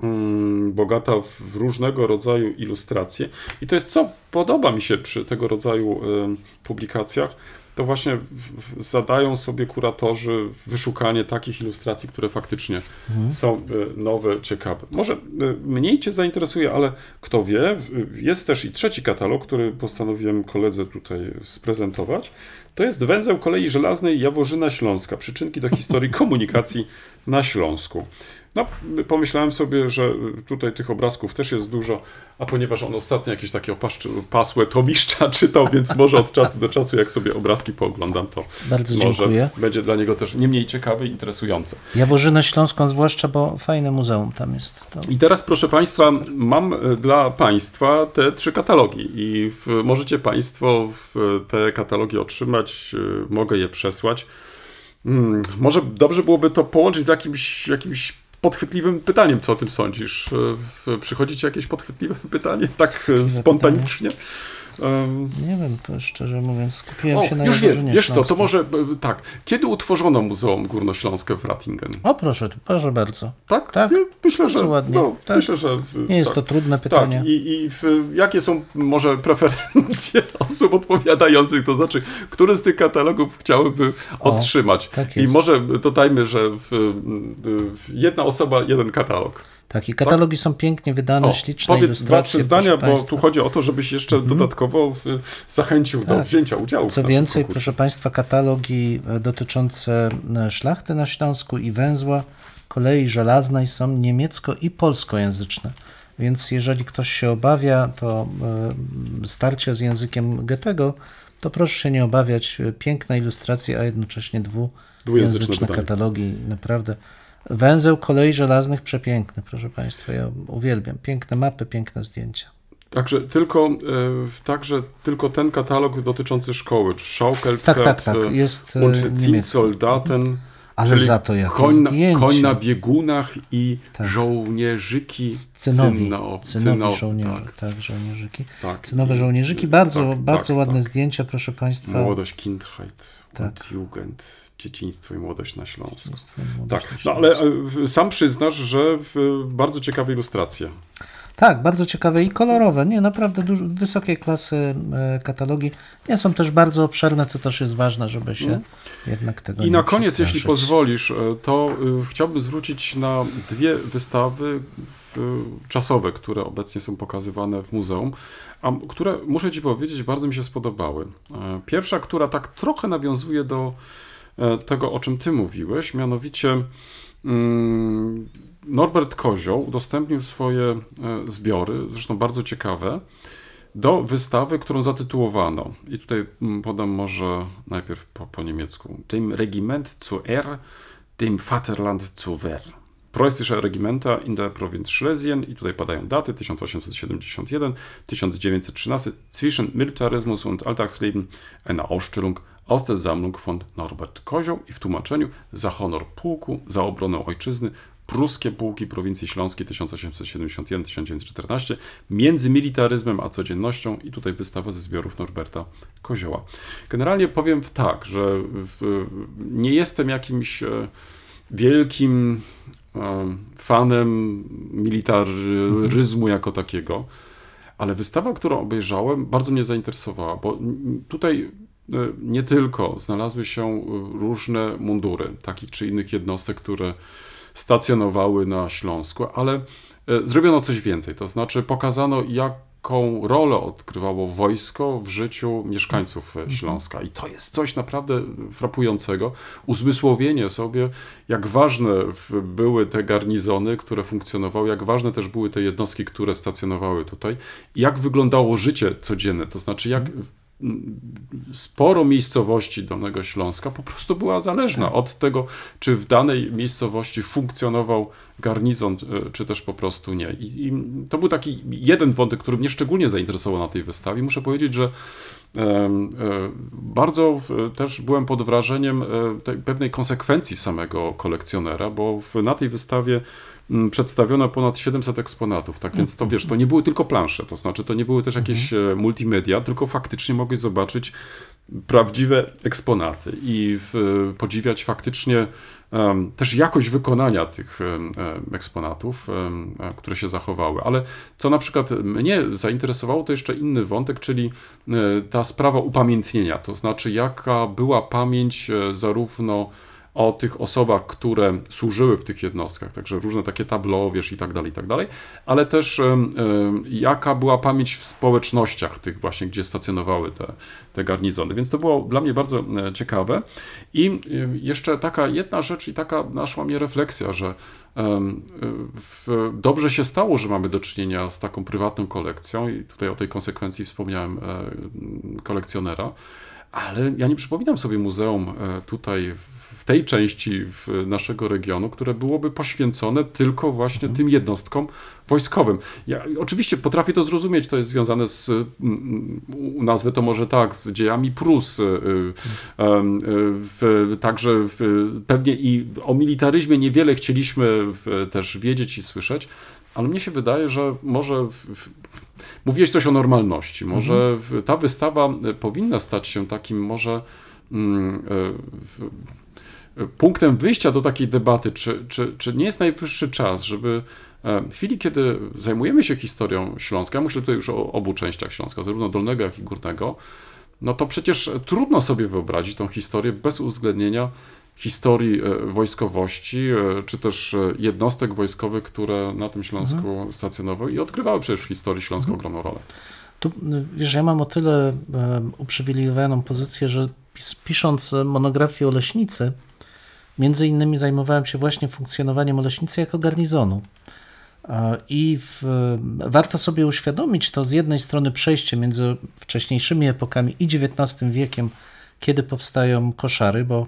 mm, bogata w różnego rodzaju ilustracje. I to jest co podoba mi się przy tego rodzaju em, publikacjach, to właśnie zadają sobie kuratorzy wyszukanie takich ilustracji, które faktycznie są e, nowe, ciekawe. Może e, mniej Cię zainteresuje, ale kto wie, e, jest też i trzeci katalog, który postanowiłem koledze tutaj sprezentować. To jest węzeł kolei żelaznej Jaworzyna Śląska, przyczynki do historii komunikacji na Śląsku. No, pomyślałem sobie, że tutaj tych obrazków też jest dużo, a ponieważ on ostatnio jakieś takie opaszcze, pasłe tomiszcza czytał, więc może od czasu do czasu, jak sobie obrazki pooglądam, to Bardzo może dziękuję. będzie dla niego też nie mniej ciekawe i interesujące. Jaworzynę Śląską zwłaszcza, bo fajne muzeum tam jest. To... I teraz, proszę Państwa, mam e, dla Państwa te trzy katalogi i w, możecie Państwo te katalogi otrzymać, e, mogę je przesłać. Hmm, może dobrze byłoby to połączyć z jakimś, jakimś podchwytliwym pytaniem, co o tym sądzisz? E, Przychodzi Ci jakieś podchwytliwe pytanie, tak e, spontanicznie? Em, Nie wiem, to szczerze mówiąc, skupiłem O, się na już wiem, wiesz co, to może e, tak. Kiedy utworzono Muzeum Górnośląskie w Ratingen? O proszę, proszę bardzo. Tak? Tak, Nie, myślę, że, ładnie, No, tak. myślę, że Nie jest tak. to trudne pytanie. Tak, i, i w, jakie są może preferencje osób odpowiadających, to znaczy, który z tych katalogów chciałyby O, otrzymać? tak I jest. może dodajmy, że w, w, jedna osoba, jeden katalog. Tak, i katalogi są pięknie wydane, O, śliczne powiedz dwa, trzy zdania, bo państwa. Mhm. tu chodzi o to, żebyś jeszcze dodatkowo y, zachęcił do Tak. wzięcia udziału. Co więcej, konkursie. proszę Państwa, katalogi e, dotyczące e, szlachty na Śląsku i węzła kolei żelaznej są niemiecko- i polskojęzyczne. Więc jeżeli ktoś się obawia, to e, starcia z językiem Goethego, to proszę się nie obawiać. Piękne ilustracje, a jednocześnie Dwujęzyczne dwujęzyczne katalogi. Naprawdę. Węzeł kolei żelaznych przepiękny, proszę Państwa. Ja uwielbiam. Piękne mapy, piękne zdjęcia. Także tylko, y, także tylko ten katalog dotyczący szkoły, Schaukelpferd, Tak, tak, tak. y, Jest e, und. Zinssoldaten, Ale czyli za to jakie koń na, zdjęcie. koń na biegunach i Tak. żołnierzyki Cynowi, cyno- cynowi tak, tak, żołnierzyki. tak. Cynowe żołnierzyki, bardzo, Tak, bardzo tak, ładne tak. zdjęcia, proszę Państwa. Młodość, Kindheit Tak. Jugend, dzieciństwo i młodość na Śląsku. Młodość Tak, na no ale Śląsku. e, sam przyznasz, że bardzo ciekawe ilustracje. Tak, bardzo ciekawe i kolorowe. Nie, naprawdę dużo, wysokiej klasy e, katalogi. Nie są też bardzo obszerne, co też jest ważne, żeby się jednak tego. I nie na koniec, jeśli pozwolisz, e, to e, chciałbym zwrócić na dwie wystawy czasowe, które obecnie są pokazywane w muzeum, a które, muszę Ci powiedzieć, bardzo mi się spodobały. Pierwsza, która tak trochę nawiązuje do tego, o czym Ty mówiłeś, mianowicie mm, Norbert Kozioł udostępnił swoje e, zbiory, zresztą bardzo ciekawe, do wystawy, którą zatytułowano. I tutaj mm, podam może najpierw po, po niemiecku. Dem Regiment zu R, dem Vaterland zu Wehr. Preußische Regimenta in der Provinz Schlesien i tutaj padają daty 1871, 1913 zwischen Militarismus und Alltagsleben eine Ausstellung aus der Sammlung von Norbert Kozioł i w tłumaczeniu za honor pułku, za obronę ojczyzny, pruskie pułki prowincji śląskiej 1871-1914 między militaryzmem a codziennością i tutaj wystawa ze zbiorów Norberta Kozioła. Generalnie powiem tak, że nie jestem jakimś e, wielkim e, fanem militaryzmu jako takiego, ale wystawa, którą obejrzałem, bardzo mnie zainteresowała, bo tutaj e, nie tylko znalazły się różne mundury takich czy innych jednostek, które stacjonowały na Śląsku, ale e, zrobiono coś więcej. To znaczy pokazano, jaką rolę odgrywało wojsko w życiu mieszkańców e, Śląska. I to jest coś naprawdę frapującego. Uzmysłowienie sobie, jak ważne były te garnizony, które funkcjonowały, jak ważne też były te jednostki, które stacjonowały tutaj, jak wyglądało życie codzienne. To znaczy, jak sporo miejscowości Dolnego Śląska po prostu była zależna od tego, czy w danej miejscowości funkcjonował garnizon, e, czy też po prostu nie. I, i to był taki jeden wątek, który mnie szczególnie zainteresował na tej wystawie. Muszę powiedzieć, że e, bardzo też byłem pod wrażeniem e, pewnej konsekwencji samego kolekcjonera, bo w, na tej wystawie przedstawiono ponad 700 eksponatów, tak więc to wiesz, to nie były tylko plansze, to znaczy to nie były też jakieś e, multimedia, tylko faktycznie mogłeś zobaczyć prawdziwe eksponaty i w, podziwiać faktycznie em, też jakość wykonania tych em, eksponatów, e, które się zachowały. Ale co na przykład mnie zainteresowało, to jeszcze inny wątek, czyli e, ta sprawa upamiętnienia, to znaczy jaka była pamięć e, zarówno o tych osobach, które służyły w tych jednostkach, także różne takie tablo, wiesz, i tak dalej, i tak dalej, ale też jaka była pamięć w społecznościach tych właśnie, gdzie stacjonowały te, te garnizony, więc to było dla mnie bardzo e, ciekawe. I jeszcze taka jedna rzecz i taka naszła mnie refleksja, że dobrze się stało, że mamy do czynienia z taką prywatną kolekcją. I tutaj o tej konsekwencji wspomniałem e, kolekcjonera, ale ja nie przypominam sobie muzeum e, tutaj tej części w naszego regionu, które byłoby poświęcone tylko właśnie tym jednostkom wojskowym. Ja oczywiście potrafię to zrozumieć, to jest związane z, mm, u- nazwę to może tak, z dziejami Prus, y, y, y, w, także w, pewnie i o militaryzmie niewiele chcieliśmy w, też wiedzieć i słyszeć, ale mnie się wydaje, że może mówiłeś coś o normalności, może w, ta wystawa powinna stać się takim może mm, punktem wyjścia do takiej debaty, czy, czy, czy nie jest najwyższy czas, żeby e, w chwili, kiedy zajmujemy się historią Śląska, ja myślę tutaj już o obu częściach Śląska, zarówno dolnego, jak i górnego, no to przecież trudno sobie wyobrazić tą historię bez uwzględnienia historii wojskowości, czy też jednostek wojskowych, które na tym Śląsku mhm. stacjonowały i odgrywały przecież w historii Śląsku mhm. ogromną rolę. Tu, wiesz, ja mam o tyle uprzywilejowaną pozycję, że pis, pisząc monografię o Leśnicy, między innymi zajmowałem się właśnie funkcjonowaniem Oleśnicy jako garnizonu. I w, warto sobie uświadomić to z jednej strony przejście między wcześniejszymi epokami i XIX wiekiem, kiedy powstają koszary, bo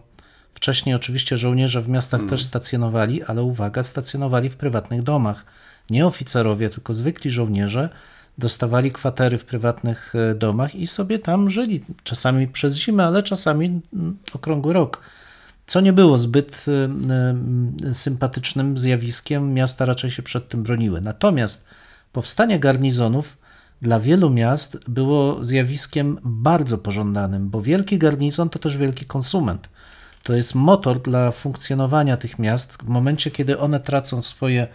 wcześniej oczywiście żołnierze w miastach hmm. też stacjonowali, ale uwaga, stacjonowali w prywatnych domach. Nie oficerowie, tylko zwykli żołnierze dostawali kwatery w prywatnych e, domach i sobie tam żyli. Czasami przez zimę, ale czasami mm, okrągły rok co nie było zbyt y, y, sympatycznym zjawiskiem. Miasta raczej się przed tym broniły. Natomiast powstanie garnizonów dla wielu miast było zjawiskiem bardzo pożądanym, bo wielki garnizon to też wielki konsument. To jest motor dla funkcjonowania tych miast w momencie, kiedy one tracą swoje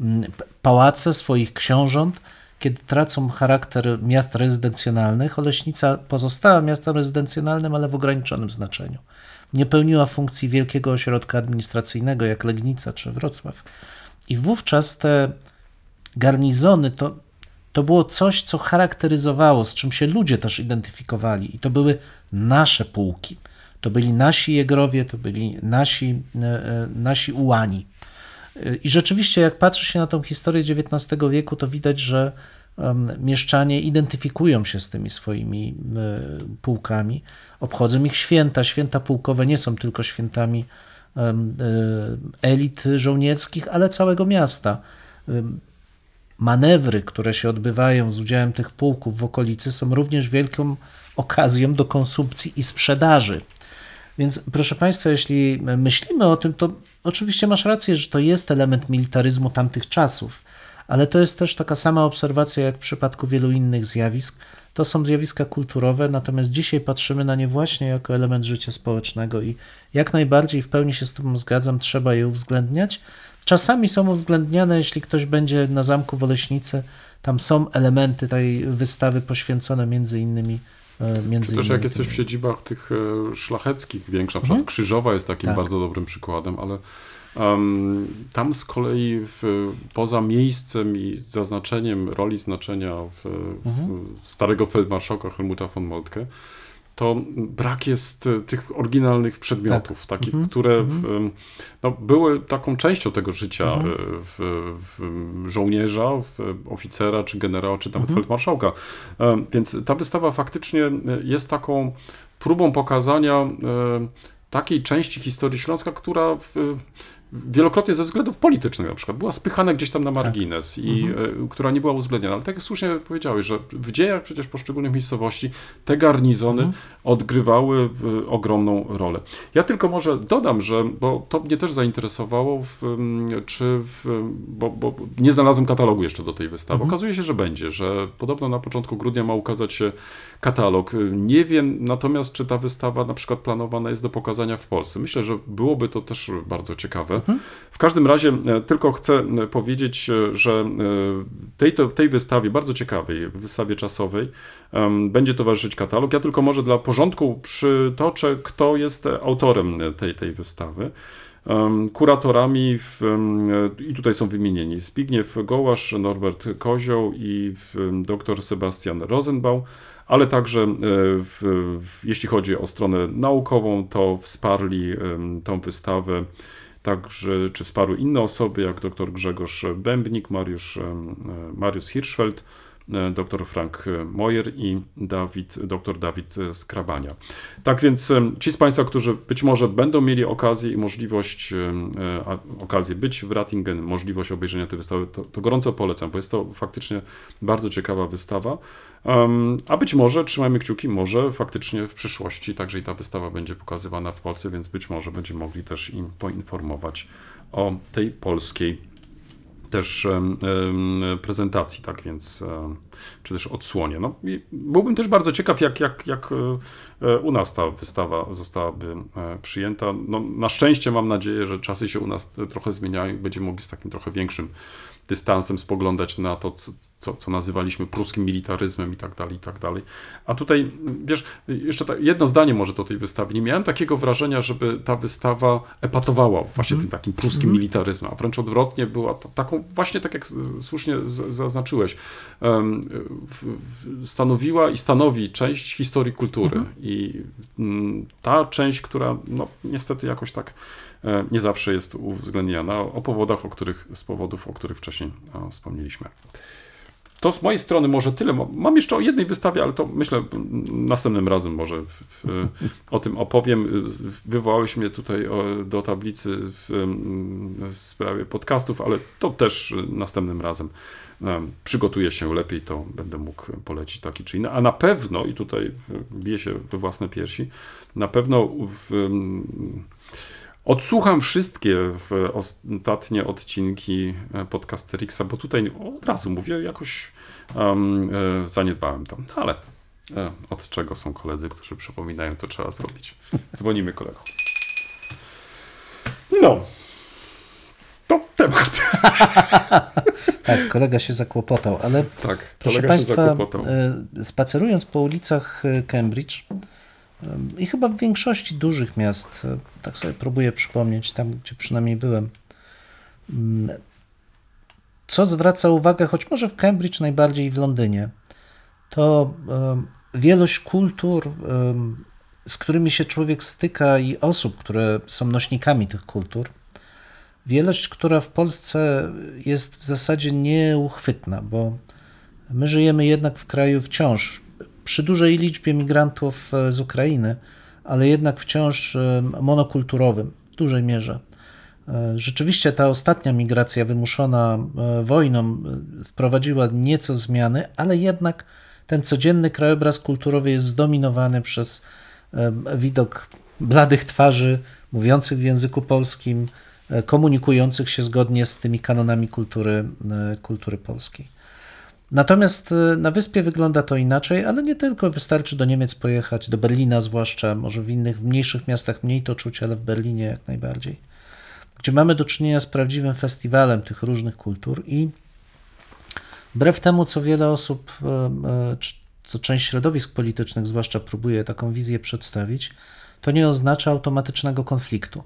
mm, pałace, swoich książąt, kiedy tracą charakter miast rezydencjonalnych. Oleśnica pozostała miastem rezydencjonalnym, ale w ograniczonym znaczeniu nie pełniła funkcji wielkiego ośrodka administracyjnego jak Legnica czy Wrocław. I wówczas te garnizony to, to było coś, co charakteryzowało, z czym się ludzie też identyfikowali. I to były nasze pułki. To byli nasi jegrowie, to byli nasi, e, e, nasi ułani. I rzeczywiście, jak patrzy się na tą historię XIX wieku, to widać, że mieszczanie identyfikują się z tymi swoimi e, pułkami, obchodzą ich święta. Święta pułkowe nie są tylko świętami e, elit żołnierskich, ale całego miasta. Manewry, które się odbywają z udziałem tych pułków w okolicy, są również wielką okazją do konsumpcji i sprzedaży. Więc proszę Państwa, jeśli myślimy o tym, to oczywiście masz rację, że to jest element militaryzmu tamtych czasów ale to jest też taka sama obserwacja jak w przypadku wielu innych zjawisk. To są zjawiska kulturowe, natomiast dzisiaj patrzymy na nie właśnie jako element życia społecznego i jak najbardziej w pełni się z tym zgadzam, trzeba je uwzględniać. Czasami są uwzględniane, jeśli ktoś będzie na zamku w Oleśnicy, tam są elementy tej wystawy poświęcone między innymi e, Między Czy też jak jesteś w siedzibach tych e, szlacheckich większych, na przykład mhm. Krzyżowa jest takim tak. bardzo dobrym przykładem, ale tam z kolei w, poza miejscem i zaznaczeniem roli znaczenia w, mhm. w starego feldmarszałka Helmuta von Moltke, to brak jest e, tych oryginalnych przedmiotów, tak. takich, mhm. które w, mhm. no, były taką częścią tego życia mhm. E, w, w żołnierza, oficera, czy generała, czy nawet mhm. feldmarszałka. Więc ta wystawa faktycznie jest taką próbą pokazania takiej części historii Śląska, która w, wielokrotnie ze względów politycznych na przykład była spychana gdzieś tam na tak. margines tak. i mhm. E, która nie była uwzględniona. Ale tak jak słusznie powiedziałeś, że w dziejach przecież poszczególnych miejscowości te garnizony mhm. odgrywały ogromną rolę. Ja tylko może dodam, że, bo to mnie też zainteresowało, w, czy w, bo, bo, nie znalazłem katalogu jeszcze do tej wystawy. Mhm. Okazuje się, że będzie, że podobno na początku grudnia ma ukazać się katalog. Nie wiem natomiast, czy ta wystawa na przykład planowana jest do pokazania w Polsce. Myślę, że byłoby to też bardzo ciekawe. W każdym razie e, tylko chcę e, powiedzieć, e, że tej, tej wystawie, bardzo ciekawej, wystawie czasowej, będzie towarzyszyć katalog. Ja tylko może dla porządku przytoczę, kto jest autorem tej, tej wystawy. Kuratorami, w, i tutaj są wymienieni, Zbigniew Gołasz, Norbert Kozioł i dr Sebastian Rosenbaum, ale także w, w, jeśli chodzi o stronę naukową, to wsparli tą wystawę także czy wsparły inne osoby, jak dr Grzegorz Bębnik, Mariusz, Mariusz Hirschfeld, e, dr Frank Moyer i Dawid, dr Dawid Skrabania. Tak więc ci z Państwa, którzy być może będą mieli okazję i możliwość, e, okazję być w Ratingen, możliwość obejrzenia tej wystawy, to, to gorąco polecam, bo jest to faktycznie bardzo ciekawa wystawa. A być może, trzymajmy kciuki, może faktycznie w przyszłości także i ta wystawa będzie pokazywana w Polsce, więc być może będziemy mogli też im poinformować o tej polskiej też prezentacji, tak więc, um, czy też odsłonie. No, byłbym też bardzo ciekaw, jak, jak, jak e, u nas ta wystawa zostałaby e, przyjęta. No, na szczęście mam nadzieję, że czasy się u nas trochę zmieniają i będziemy mogli z takim trochę większym dystansem spoglądać na to, co, co, co nazywaliśmy pruskim militaryzmem i tak dalej, i tak dalej. A tutaj, wiesz, jeszcze ta, jedno zdanie może do tej wystawy. Nie miałem takiego wrażenia, żeby ta wystawa epatowała właśnie tym takim pruskim militaryzmem, a wręcz odwrotnie była taką, właśnie tak jak słusznie zaznaczyłeś, em, w, w, stanowiła i stanowi część historii kultury. I mm, ta część, która no, niestety jakoś tak nie zawsze jest uwzględniana o powodach, o których, z powodów, o których wcześniej e, wspomnieliśmy. To z mojej strony może tyle. Mam- jeszcze o jednej wystawie, ale to myślę następnym razem może w, w, o tym opowiem. Wywołałeś mnie tutaj do tablicy w, w sprawie podcastów, ale to też następnym razem em, przygotuję się lepiej, to będę mógł polecić taki czy inny. A na pewno, i tutaj biję się we własne piersi, na pewno w, Odsłucham wszystkie ostatnie odcinki e, Podcasterixa, bo tutaj od razu mówię, jakoś um, zaniedbałem to. Ale e, od czego są koledzy, którzy przypominają, co trzeba zrobić. Dzwonimy kolego. No. To temat. Tak, kolega się zakłopotał, ale Tak, proszę kolega Państwa, spacerując po ulicach Cambridge i chyba w większości dużych miast, e, tak sobie próbuję przypomnieć, tam gdzie przynajmniej byłem, mm, co zwraca uwagę, choć może w Cambridge najbardziej i w Londynie, to wielość kultur, z którymi się człowiek styka i osób, które są nośnikami tych kultur, wielość, która w Polsce jest w zasadzie nieuchwytna, bo my żyjemy jednak w kraju wciąż przy dużej liczbie migrantów e, z Ukrainy, ale jednak wciąż e, monokulturowym w dużej mierze. E, Rzeczywiście ta ostatnia migracja wymuszona wojną wprowadziła nieco zmiany, ale jednak ten codzienny krajobraz kulturowy jest zdominowany przez widok bladych twarzy, mówiących w języku polskim, komunikujących się zgodnie z tymi kanonami kultury, kultury polskiej. Natomiast e, na wyspie wygląda to inaczej, ale nie tylko. Wystarczy do Niemiec pojechać, do Berlina zwłaszcza, może w innych, mniejszych miastach mniej to czuć, ale w Berlinie jak najbardziej. Gdzie mamy do czynienia z prawdziwym festiwalem tych różnych kultur i wbrew temu, co wiele osób, e, czy co część środowisk politycznych zwłaszcza próbuje taką wizję przedstawić, to nie oznacza automatycznego konfliktu.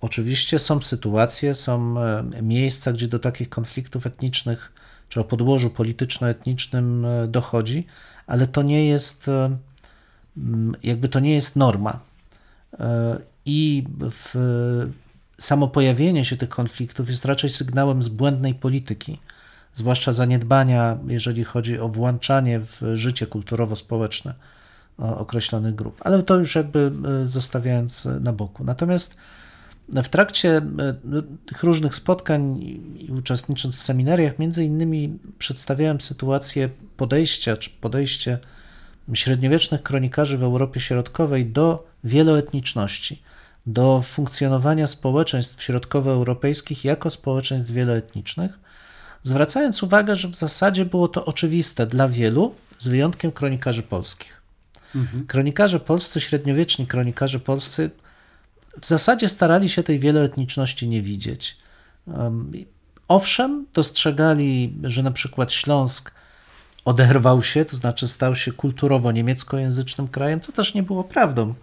Oczywiście są sytuacje, są miejsca, gdzie do takich konfliktów etnicznych czy o podłożu polityczno-etnicznym e, dochodzi, ale to nie jest e, jakby to nie jest norma. E, I w, samo pojawienie się tych konfliktów jest raczej sygnałem z błędnej polityki, zwłaszcza zaniedbania, jeżeli chodzi o włączanie w życie kulturowo-społeczne określonych grup. Ale to już jakby zostawiając na boku. Natomiast w trakcie e, tych różnych spotkań i uczestnicząc w seminariach, między innymi przedstawiałem sytuację podejścia, czy podejście średniowiecznych kronikarzy w Europie Środkowej do wieloetniczności, do funkcjonowania społeczeństw środkowoeuropejskich jako społeczeństw wieloetnicznych, zwracając uwagę, że w zasadzie było to oczywiste dla wielu, z wyjątkiem kronikarzy polskich. Kronikarze polscy, średniowieczni kronikarze polscy, w zasadzie starali się tej wieloetniczności nie widzieć. Um, Owszem, dostrzegali, że na przykład Śląsk oderwał się, to znaczy stał się kulturowo niemieckojęzycznym krajem, co też nie było prawdą.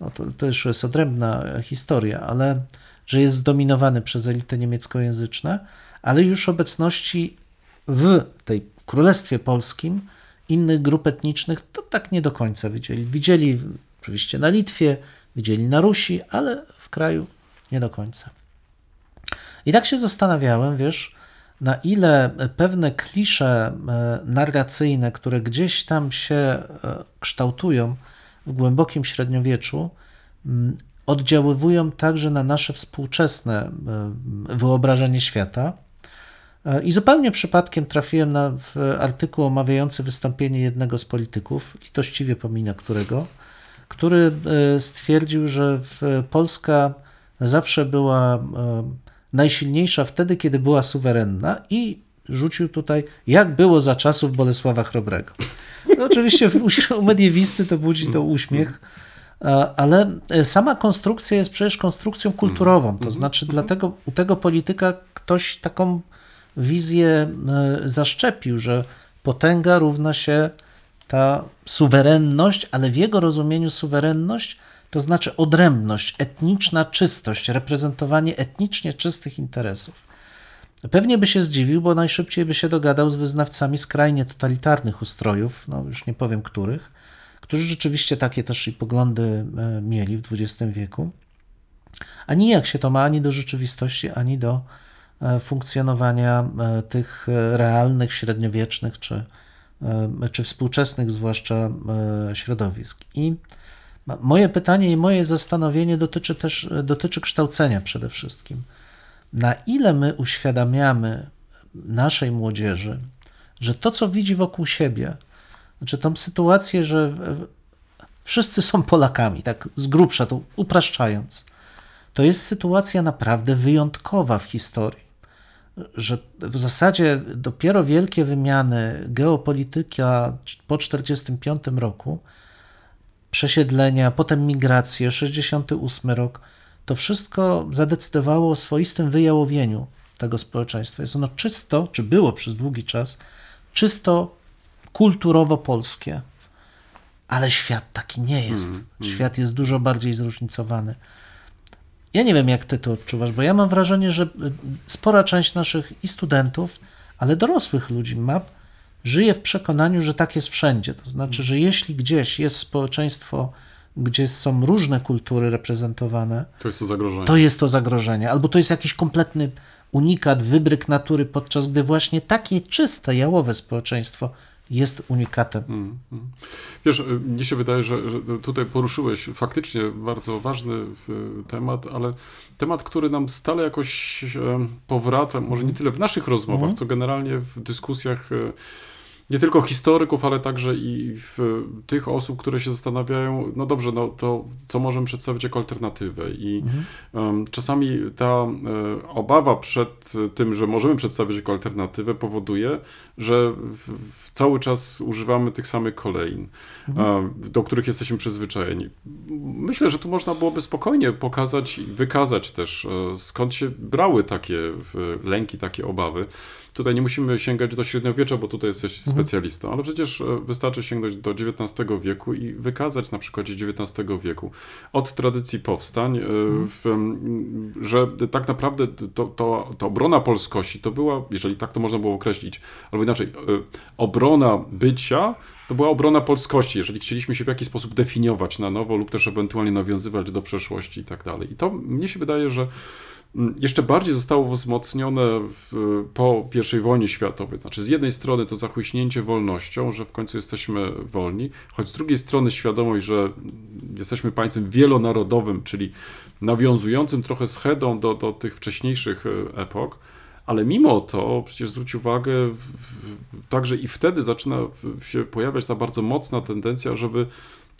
No to, to już jest odrębna historia, ale że jest zdominowany przez elity niemieckojęzyczne, ale już obecności w tej Królestwie Polskim innych grup etnicznych to tak nie do końca widzieli. Widzieli oczywiście na Litwie, widzieli na Rusi, ale w kraju nie do końca. I tak się zastanawiałem, wiesz, na ile pewne klisze e, narracyjne, które gdzieś tam się e, kształtują w głębokim średniowieczu, m, oddziaływują także na nasze współczesne e, wyobrażenie świata. I zupełnie przypadkiem trafiłem na artykuł omawiający wystąpienie jednego z polityków, litościwie pominę którego, który e, stwierdził, że w Polska zawsze była e, najsilniejsza wtedy, kiedy była suwerenna i rzucił tutaj, jak było za czasów Bolesława Chrobrego. No, oczywiście u- mediewisty to budzi to uśmiech, ale sama konstrukcja jest przecież konstrukcją kulturową, to znaczy dlatego u tego polityka ktoś taką wizję zaszczepił, że potęga równa się ta suwerenność, ale w jego rozumieniu suwerenność to znaczy odrębność, etniczna czystość, reprezentowanie etnicznie czystych interesów. Pewnie by się zdziwił, bo najszybciej by się dogadał z wyznawcami skrajnie totalitarnych ustrojów, no już nie powiem których, którzy rzeczywiście takie też i poglądy e, mieli w XX wieku. A nijak się to ma ani do rzeczywistości, ani do e, funkcjonowania e, tych realnych, średniowiecznych czy, czy współczesnych zwłaszcza środowisk. I moje pytanie i moje zastanowienie dotyczy też dotyczy kształcenia przede wszystkim. Na ile my uświadamiamy naszej młodzieży, że to, co widzi wokół siebie, znaczy tą sytuację, że wszyscy są Polakami, tak z grubsza to upraszczając, to jest sytuacja naprawdę wyjątkowa w historii. Że w zasadzie dopiero wielkie wymiany geopolityka po 1945 roku, przesiedlenia, potem migracje, 68 rok, to wszystko zadecydowało o swoistym wyjałowieniu tego społeczeństwa. Jest ono czysto, czy było przez długi czas, czysto kulturowo polskie. Ale świat taki nie jest. Mm, mm. Świat jest dużo bardziej zróżnicowany. Ja nie wiem, jak ty to odczuwasz, bo ja mam wrażenie, że spora część naszych i studentów, ale dorosłych ludzi map żyje w przekonaniu, że tak jest wszędzie. To znaczy, że jeśli gdzieś jest społeczeństwo, gdzie są różne kultury reprezentowane, to jest to zagrożenie. To jest to zagrożenie. Albo to jest jakiś kompletny unikat, wybryk natury, podczas gdy właśnie takie czyste, jałowe społeczeństwo jest unikatem. Mm, mm. Wiesz, mnie się wydaje, że, że, tutaj poruszyłeś faktycznie bardzo ważny temat, ale temat, który nam stale jakoś powraca, może nie tyle w naszych rozmowach, mm. co generalnie w dyskusjach y, nie tylko historyków, ale także i w tych osób, które się zastanawiają, no dobrze, no to co możemy przedstawić jako alternatywę. I mhm. czasami ta um, obawa przed tym, że możemy przedstawić jako alternatywę, powoduje, że cały czas używamy tych samych kolejn, mhm. do których jesteśmy przyzwyczajeni. Myślę, że tu można byłoby spokojnie pokazać i wykazać też, e, skąd się brały takie lęki, takie obawy. Tutaj nie musimy sięgać do średniowiecza, bo tutaj jesteś mhm. specjalistą, ale przecież e, wystarczy sięgnąć do XIX wieku i wykazać na przykładzie XIX wieku od tradycji powstań, e, mhm. w, że tak naprawdę to, to, to obrona polskości to była, jeżeli tak to można było określić, albo inaczej, e, obrona bycia to była obrona polskości, jeżeli chcieliśmy się w jakiś sposób definiować na nowo lub też ewentualnie nawiązywać do przeszłości i tak dalej. I to mnie się wydaje, że jeszcze bardziej zostało wzmocnione w, po I wojnie światowej. Znaczy, z jednej strony to zachłyśnięcie wolnością, że w końcu jesteśmy wolni, choć z drugiej strony świadomość, że jesteśmy państwem wielonarodowym, czyli nawiązującym trochę schedą do, do tych wcześniejszych e, epok. Ale mimo to, przecież zwróć uwagę, także i wtedy zaczyna się pojawiać ta bardzo mocna tendencja, żeby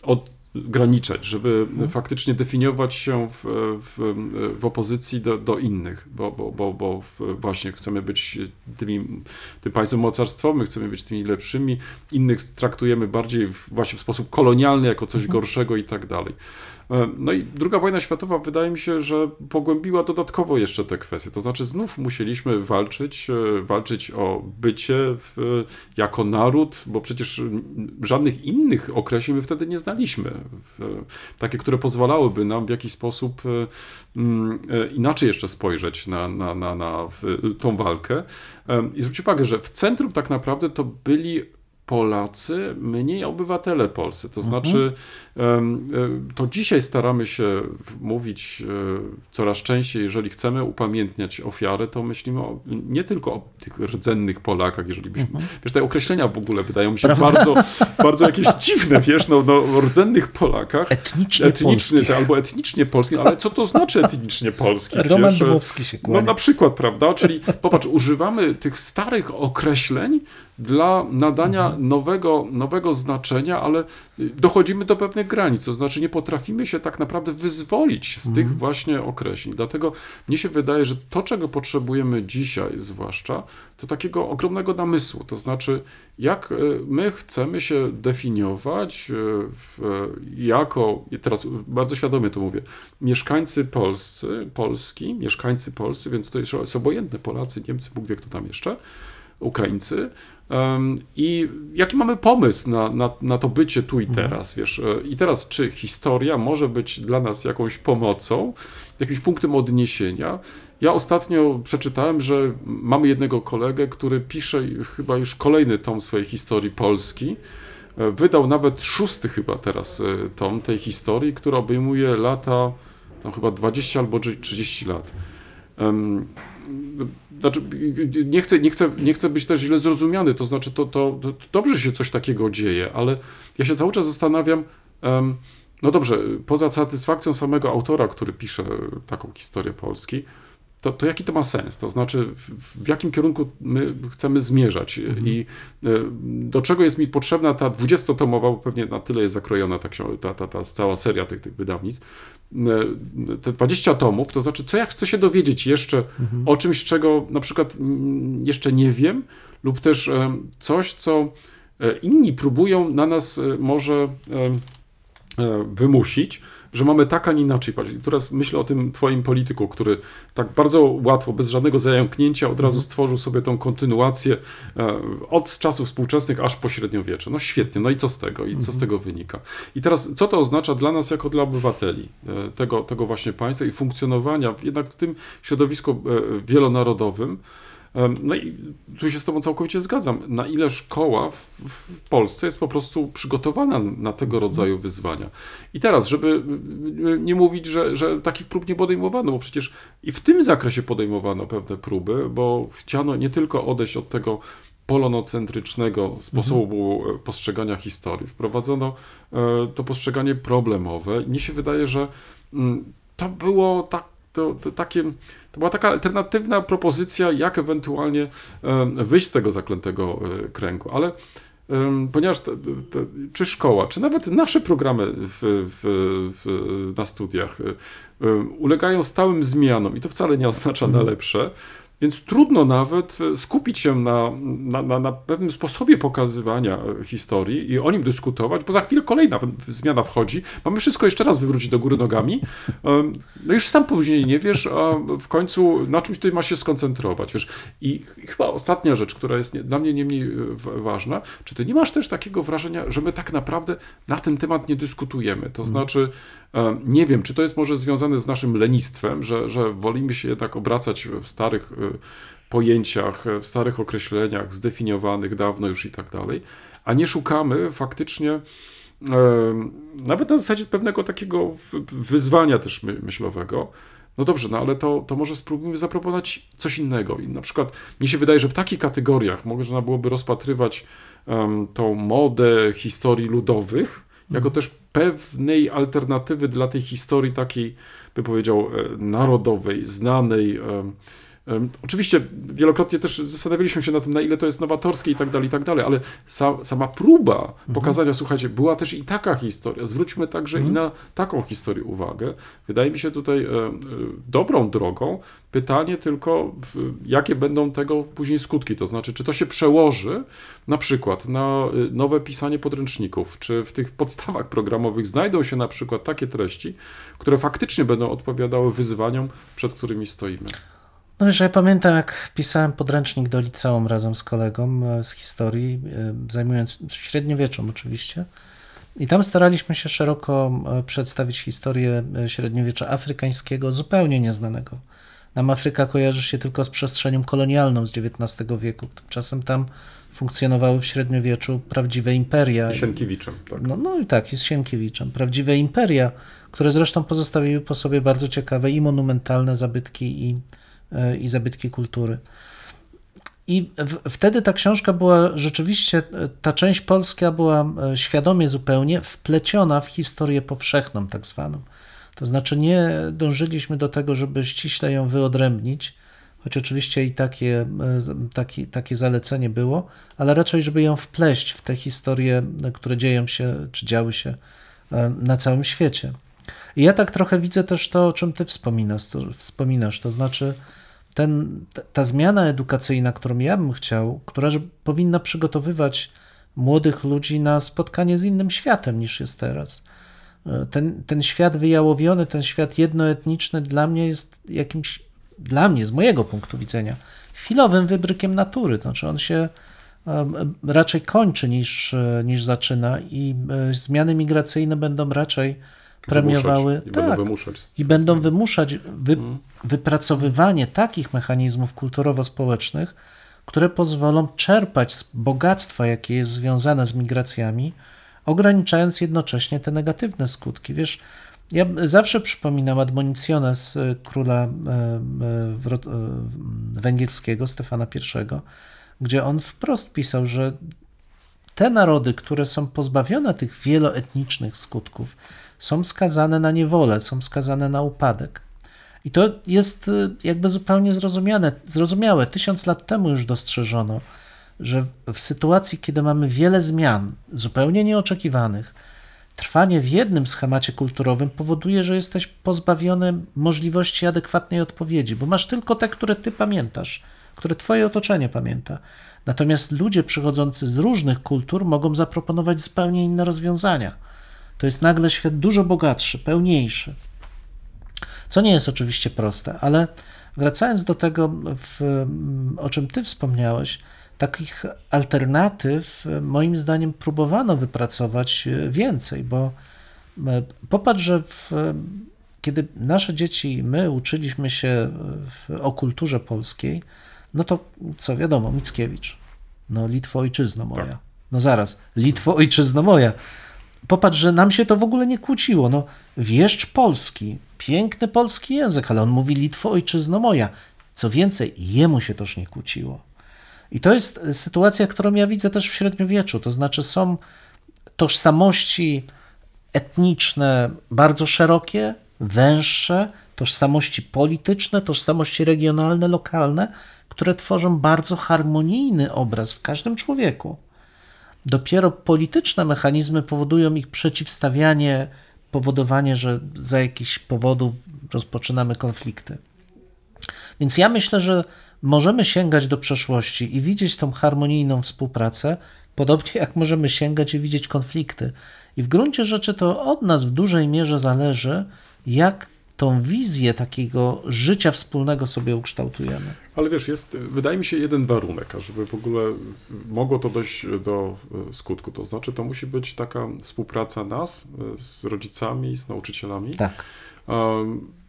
od graniczać, żeby mhm. faktycznie definiować się w, w, w opozycji do, do, innych, bo, bo, bo, bo właśnie chcemy być tymi, tym państwem mocarstwowym, chcemy być tymi lepszymi, innych traktujemy bardziej w, właśnie w sposób kolonialny, jako coś mhm. gorszego i tak dalej. E, no i druga wojna światowa wydaje mi się, że pogłębiła dodatkowo jeszcze te kwestie. To znaczy znów musieliśmy walczyć, e, walczyć o bycie w, jako naród, bo przecież żadnych innych określeń my wtedy nie znaliśmy. Takie, które pozwalałyby nam w jakiś sposób e, mm, inaczej jeszcze spojrzeć na, na, na, na tą walkę. I zwróć uwagę, że w centrum tak naprawdę to byli Polacy, mniej obywatele polscy. To mhm. znaczy, to dzisiaj staramy się mówić e, coraz częściej, jeżeli chcemy upamiętniać ofiary, to myślimy o, nie tylko o tych rdzennych Polakach, jeżeli byśmy. Mhm. Wiesz, te określenia w ogóle wydają mi się bardzo, bardzo jakieś dziwne, wiesz, no, no o rdzennych Polakach. Etnicznie etniczny, albo etnicznie polski, ale co to znaczy etnicznie polski? Roman wiesz? Dmowski się kłania. No na przykład, prawda? Czyli popatrz, używamy tych starych określeń, dla nadania nowego, nowego znaczenia, ale dochodzimy do pewnych granic, to znaczy nie potrafimy się tak naprawdę wyzwolić z tych właśnie określeń. Dlatego mnie się wydaje, że to, czego potrzebujemy dzisiaj zwłaszcza, to takiego ogromnego namysłu, to znaczy jak e, my chcemy się definiować e, w, jako, teraz bardzo świadomie to mówię, mieszkańcy polscy, Polski, mieszkańcy polscy, więc to jest obojętne, Polacy, Niemcy, Bóg wie kto tam jeszcze, Ukraińcy, i jaki mamy pomysł na, na, na to bycie tu i mhm. teraz, wiesz? E, I teraz, czy historia może być dla nas jakąś pomocą, jakimś punktem odniesienia? Ja ostatnio przeczytałem, że mamy jednego kolegę, który pisze chyba już kolejny tom swojej historii Polski. E, wydał nawet szósty chyba teraz e, tom tej historii, która obejmuje lata, tam chyba 20 albo 30 lat. Znaczy, nie chcę, nie, chcę, nie chcę być też źle zrozumiany, to znaczy to, to, to dobrze się coś takiego dzieje, ale ja się cały czas zastanawiam, um, no dobrze, poza satysfakcją samego autora, który pisze taką historię Polski, to, to jaki to ma sens? To znaczy, w, jakim kierunku my chcemy zmierzać mhm. i e, do czego jest mi potrzebna ta dwudziestotomowa, bo pewnie na tyle jest zakrojona ta, ta, ta, ta cała seria tych, tych wydawnictw, e, te 20 tomów, to znaczy, co ja chcę się dowiedzieć jeszcze mhm. o czymś, czego na przykład jeszcze nie wiem, lub też e, coś, co inni próbują na nas może wymusić, że mamy tak, a nie inaczej patrzeć. Teraz myślę o tym twoim polityku, który tak bardzo łatwo, bez żadnego zająknięcia od razu mhm. stworzył sobie tą kontynuację e, od czasów współczesnych aż po średniowiecze. No świetnie, no i co z tego? I co z mhm. tego wynika? I teraz, co to oznacza dla nas jako dla obywateli e, tego, tego właśnie państwa i funkcjonowania jednak w tym środowisku e, wielonarodowym, no i tu się z Tobą całkowicie zgadzam. Na ile szkoła w, w, Polsce jest po prostu przygotowana na tego rodzaju wyzwania. I teraz, żeby nie mówić, że, że takich prób nie podejmowano, bo przecież i w tym zakresie podejmowano pewne próby, bo chciano nie tylko odejść od tego polonocentrycznego sposobu mhm. postrzegania historii. Wprowadzono e, to postrzeganie problemowe. Mnie się wydaje, że mm, to było tak to, to, takie, to była taka alternatywna propozycja, jak ewentualnie wyjść z tego zaklętego e, kręgu. Ale ponieważ te, te, czy szkoła, czy nawet nasze programy w, w, w, na studiach ulegają stałym zmianom i to wcale nie oznacza na mhm. lepsze, więc trudno nawet skupić się na, na, na, na, pewnym sposobie pokazywania historii i o nim dyskutować, bo za chwilę kolejna zmiana wchodzi. Mamy wszystko jeszcze raz wywrócić do góry nogami. No już sam później nie wiesz, a w końcu na czymś tutaj ma się skoncentrować. Wiesz? I chyba ostatnia rzecz, która jest dla mnie nie mniej ważna, czy ty nie masz też takiego wrażenia, że my tak naprawdę na ten temat nie dyskutujemy? To mhm. znaczy, nie wiem, czy to jest może związane z naszym lenistwem, że, że wolimy się jednak obracać w starych y, pojęciach, w starych określeniach, zdefiniowanych dawno już i tak dalej, a nie szukamy faktycznie nawet na zasadzie pewnego takiego wyzwania też myślowego. No dobrze, no ale to, to może spróbujmy zaproponować coś innego. I na przykład mi się wydaje, że w takich kategoriach można byłoby rozpatrywać um, tą modę historii ludowych, jako też pewnej alternatywy dla tej historii takiej, bym powiedział, e, narodowej, znanej, Oczywiście wielokrotnie też zastanawialiśmy się na tym, na ile to jest nowatorskie i tak dalej, i tak dalej, ale sama próba mhm. pokazania, słuchajcie, była też i taka historia. Zwróćmy także mhm. i na taką historię uwagę. Wydaje mi się tutaj e, dobrą drogą. Pytanie tylko, jakie będą tego później skutki, to znaczy, czy to się przełoży na przykład na e, nowe pisanie podręczników, czy w tych podstawach programowych znajdą się na przykład takie treści, które faktycznie będą odpowiadały wyzwaniom, przed którymi stoimy. No wiesz, ja pamiętam, jak pisałem podręcznik do liceum razem z kolegą e, z historii, e, zajmując średniowieczą oczywiście. I tam staraliśmy się szeroko e, przedstawić historię średniowiecza afrykańskiego, zupełnie nieznanego. Nam Afryka kojarzy się tylko z przestrzenią kolonialną z XIX wieku. Tymczasem tam funkcjonowały w średniowieczu prawdziwe imperia. I Sienkiewiczem, tak. No, no i tak, i z Sienkiewiczem. Prawdziwe imperia, które zresztą pozostawiły po sobie bardzo ciekawe i monumentalne zabytki i i zabytki kultury. I w, wtedy ta książka była rzeczywiście, e, ta część polska była e, świadomie zupełnie wpleciona w historię powszechną, tak zwaną. To znaczy nie dążyliśmy do tego, żeby ściśle ją wyodrębnić, choć oczywiście i takie, e, taki, takie zalecenie było, ale raczej, żeby ją wpleść w te historie, które dzieją się, czy działy się e, na całym świecie. I ja tak trochę widzę też to, o czym ty wspominasz, to, wspominasz, to znaczy ten, ta zmiana edukacyjna, którą ja bym chciał, która powinna przygotowywać młodych ludzi na spotkanie z innym światem niż jest teraz. E, ten, ten świat wyjałowiony, ten świat jednoetniczny dla mnie jest jakimś, dla mnie, z mojego punktu widzenia, chwilowym wybrykiem natury. Znaczy on się e, raczej kończy niż, e, niż zaczyna i zmiany migracyjne będą raczej premiowały i tak, będą wymuszać. i będą wymuszać wy, wypracowywanie takich mechanizmów kulturowo-społecznych, które pozwolą czerpać z bogactwa, jakie jest związane z migracjami, ograniczając jednocześnie te negatywne skutki. Wiesz, ja zawsze przypominam admoniciones e, króla e, e, węgierskiego, Stefana I, gdzie on wprost pisał, że te narody, które są pozbawione tych wieloetnicznych skutków, są skazane na niewolę, są skazane na upadek. I to jest y, jakby zupełnie zrozumiane, zrozumiałe. Tysiąc lat temu już dostrzeżono, że w sytuacji, kiedy mamy wiele zmian, zupełnie nieoczekiwanych, trwanie w jednym schemacie kulturowym powoduje, że jesteś pozbawiony możliwości adekwatnej odpowiedzi, bo masz tylko te, które ty pamiętasz, które twoje otoczenie pamięta. Natomiast ludzie przychodzący z różnych kultur mogą zaproponować zupełnie inne rozwiązania. To jest nagle świat dużo bogatszy, pełniejszy. Co nie jest oczywiście proste, ale wracając do tego, w, o czym Ty wspomniałeś, takich alternatyw moim zdaniem próbowano wypracować więcej, bo e, popatrz, że w, kiedy nasze dzieci, my uczyliśmy się w, o kulturze polskiej, no to co wiadomo, Mickiewicz, no Litwo ojczyzno moja. Tak. No zaraz, Litwo ojczyzno moja. Popatrz, że nam się to w ogóle nie kłóciło. No, wieszcz polski, piękny polski język, ale on mówi Litwo, ojczyzno moja. Co więcej, jemu się też nie kłóciło. I to jest sytuacja, którą ja widzę też w średniowieczu. To znaczy, są tożsamości etniczne bardzo szerokie, węższe, tożsamości polityczne, tożsamości regionalne, lokalne, które tworzą bardzo harmonijny obraz w każdym człowieku. Dopiero polityczne mechanizmy powodują ich przeciwstawianie, powodowanie, że za jakichś powodów rozpoczynamy konflikty. Więc ja myślę, że możemy sięgać do przeszłości i widzieć tą harmonijną współpracę, podobnie jak możemy sięgać i widzieć konflikty. I w gruncie rzeczy to od nas w dużej mierze zależy, jak tą wizję takiego życia wspólnego sobie ukształtujemy. Ale wiesz, jest, wydaje mi się, jeden warunek, żeby w ogóle mogło to dojść do e, skutku. To znaczy, to musi być taka współpraca nas e, z rodzicami, z nauczycielami. Tak. Um,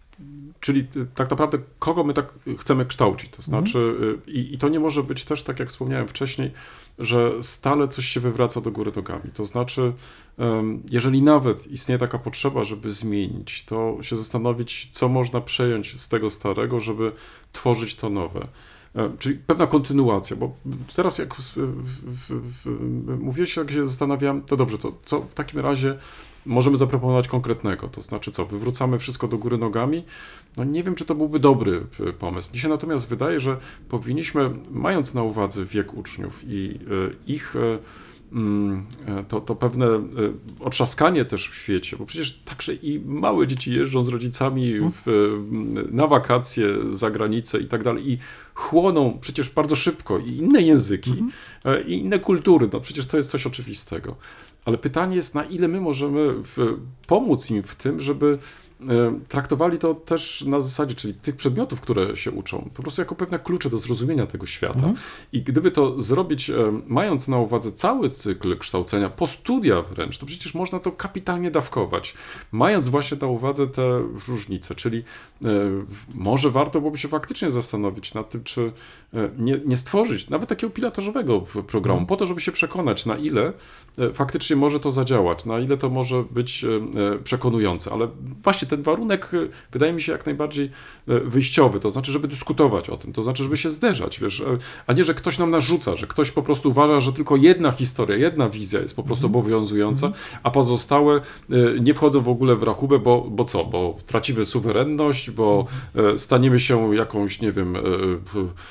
Czyli y, tak naprawdę kogo my tak chcemy kształcić. To znaczy, mhm. i, i, to nie może być też, tak jak wspomniałem wcześniej, że stale coś się wywraca do góry nogami. To znaczy, jeżeli nawet istnieje taka potrzeba, żeby zmienić, to się zastanowić, co można przejąć z tego starego, żeby tworzyć to nowe. E, czyli pewna kontynuacja, bo teraz jak w, w, w, mówiłeś, jak się zastanawiam, to dobrze, to co w takim razie możemy zaproponować konkretnego. To znaczy co, wywrócamy wszystko do góry nogami? No nie wiem, czy to byłby dobry e, pomysł. Mi się natomiast wydaje, że powinniśmy, mając na uwadze wiek uczniów i e, ich e, mm, to, to pewne otrzaskanie też w świecie, bo przecież także i małe dzieci jeżdżą z rodzicami mhm. w, na wakacje za granicę i tak dalej i chłoną przecież bardzo szybko i inne języki mhm. i inne kultury, no przecież to jest coś oczywistego. Ale pytanie jest, na ile my możemy w, pomóc im w tym, żeby traktowali to też na zasadzie, czyli tych przedmiotów, które się uczą, po prostu jako pewne klucze do zrozumienia tego świata. Mhm. I gdyby to zrobić, e, mając na uwadze cały cykl kształcenia, po studia wręcz, to przecież można to kapitalnie dawkować, mając właśnie na uwadze te różnice, czyli e, może warto byłoby się faktycznie zastanowić nad tym, czy nie, nie stworzyć nawet takiego pilotażowego programu, mhm. po to, żeby się przekonać, na ile faktycznie może to zadziałać, na ile to może być przekonujące, ale właśnie właśnie ten warunek y, wydaje mi się jak najbardziej y, wyjściowy, to znaczy, żeby dyskutować o tym, to znaczy, żeby się zderzać, wiesz, y, a nie, że ktoś nam narzuca, że ktoś po prostu uważa, że tylko jedna historia, jedna wizja jest po prostu obowiązująca, a pozostałe y, nie wchodzą w ogóle w rachubę, bo, bo co, bo tracimy suwerenność, bo y, staniemy się jakąś, nie wiem,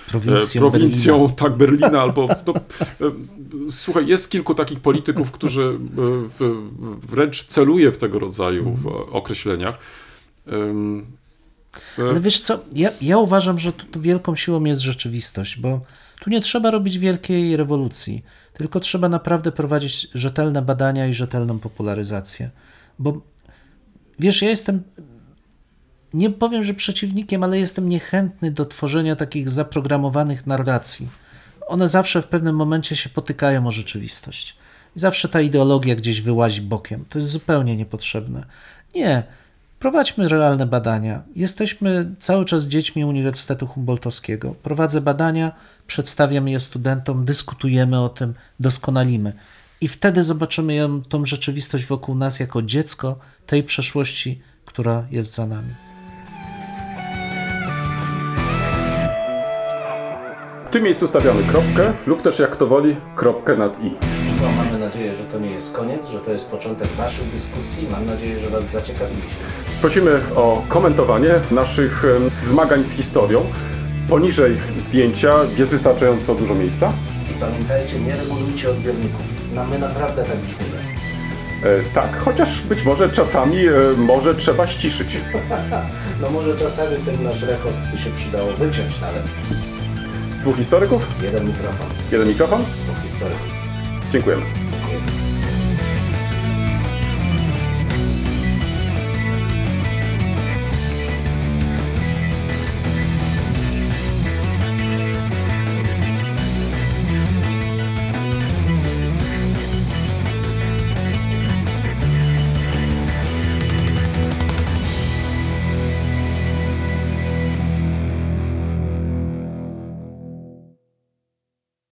Prowincją e, prowincją tak, Berlina, albo no, e, słuchaj, jest kilku takich polityków, którzy e, wręcz celuje w tego rodzaju określeniach. Ale wiesz co, ja, ja uważam, że tu, tu wielką siłą jest rzeczywistość, bo tu nie trzeba robić wielkiej rewolucji, tylko trzeba naprawdę prowadzić rzetelne badania i rzetelną popularyzację. Bo wiesz, ja jestem, nie powiem, że przeciwnikiem, ale jestem niechętny do tworzenia takich zaprogramowanych narracji. One zawsze w pewnym momencie się potykają o rzeczywistość. I zawsze ta ideologia gdzieś wyłazi bokiem. To jest zupełnie niepotrzebne. Nie. Prowadźmy realne badania. Jesteśmy cały czas dziećmi Uniwersytetu Humboldtowskiego. Prowadzę badania, przedstawiam je studentom, dyskutujemy o tym, doskonalimy. I wtedy zobaczymy ją, tą rzeczywistość wokół nas jako dziecko tej przeszłości, która jest za nami. w tym miejscu stawiamy kropkę, lub też jak to woli, kropkę nad i. Mamy nadzieję, że to nie jest koniec, że to jest początek Waszych dyskusji. Mam nadzieję, że Was zaciekawiliśmy. Prosimy o komentowanie naszych zmagań z historią. Poniżej zdjęcia jest wystarczająco dużo miejsca. I pamiętajcie, nie regulujcie odbiorników. No my naprawdę tak brzmimy. E, tak, chociaż być może czasami e, może trzeba ściszyć. No może czasami ten nasz rechot by się przydało wyciąć nawet. Dwóch historyków, Jeden mikrofon, jeden mikrofon. dwóch historyków. Dziękujemy.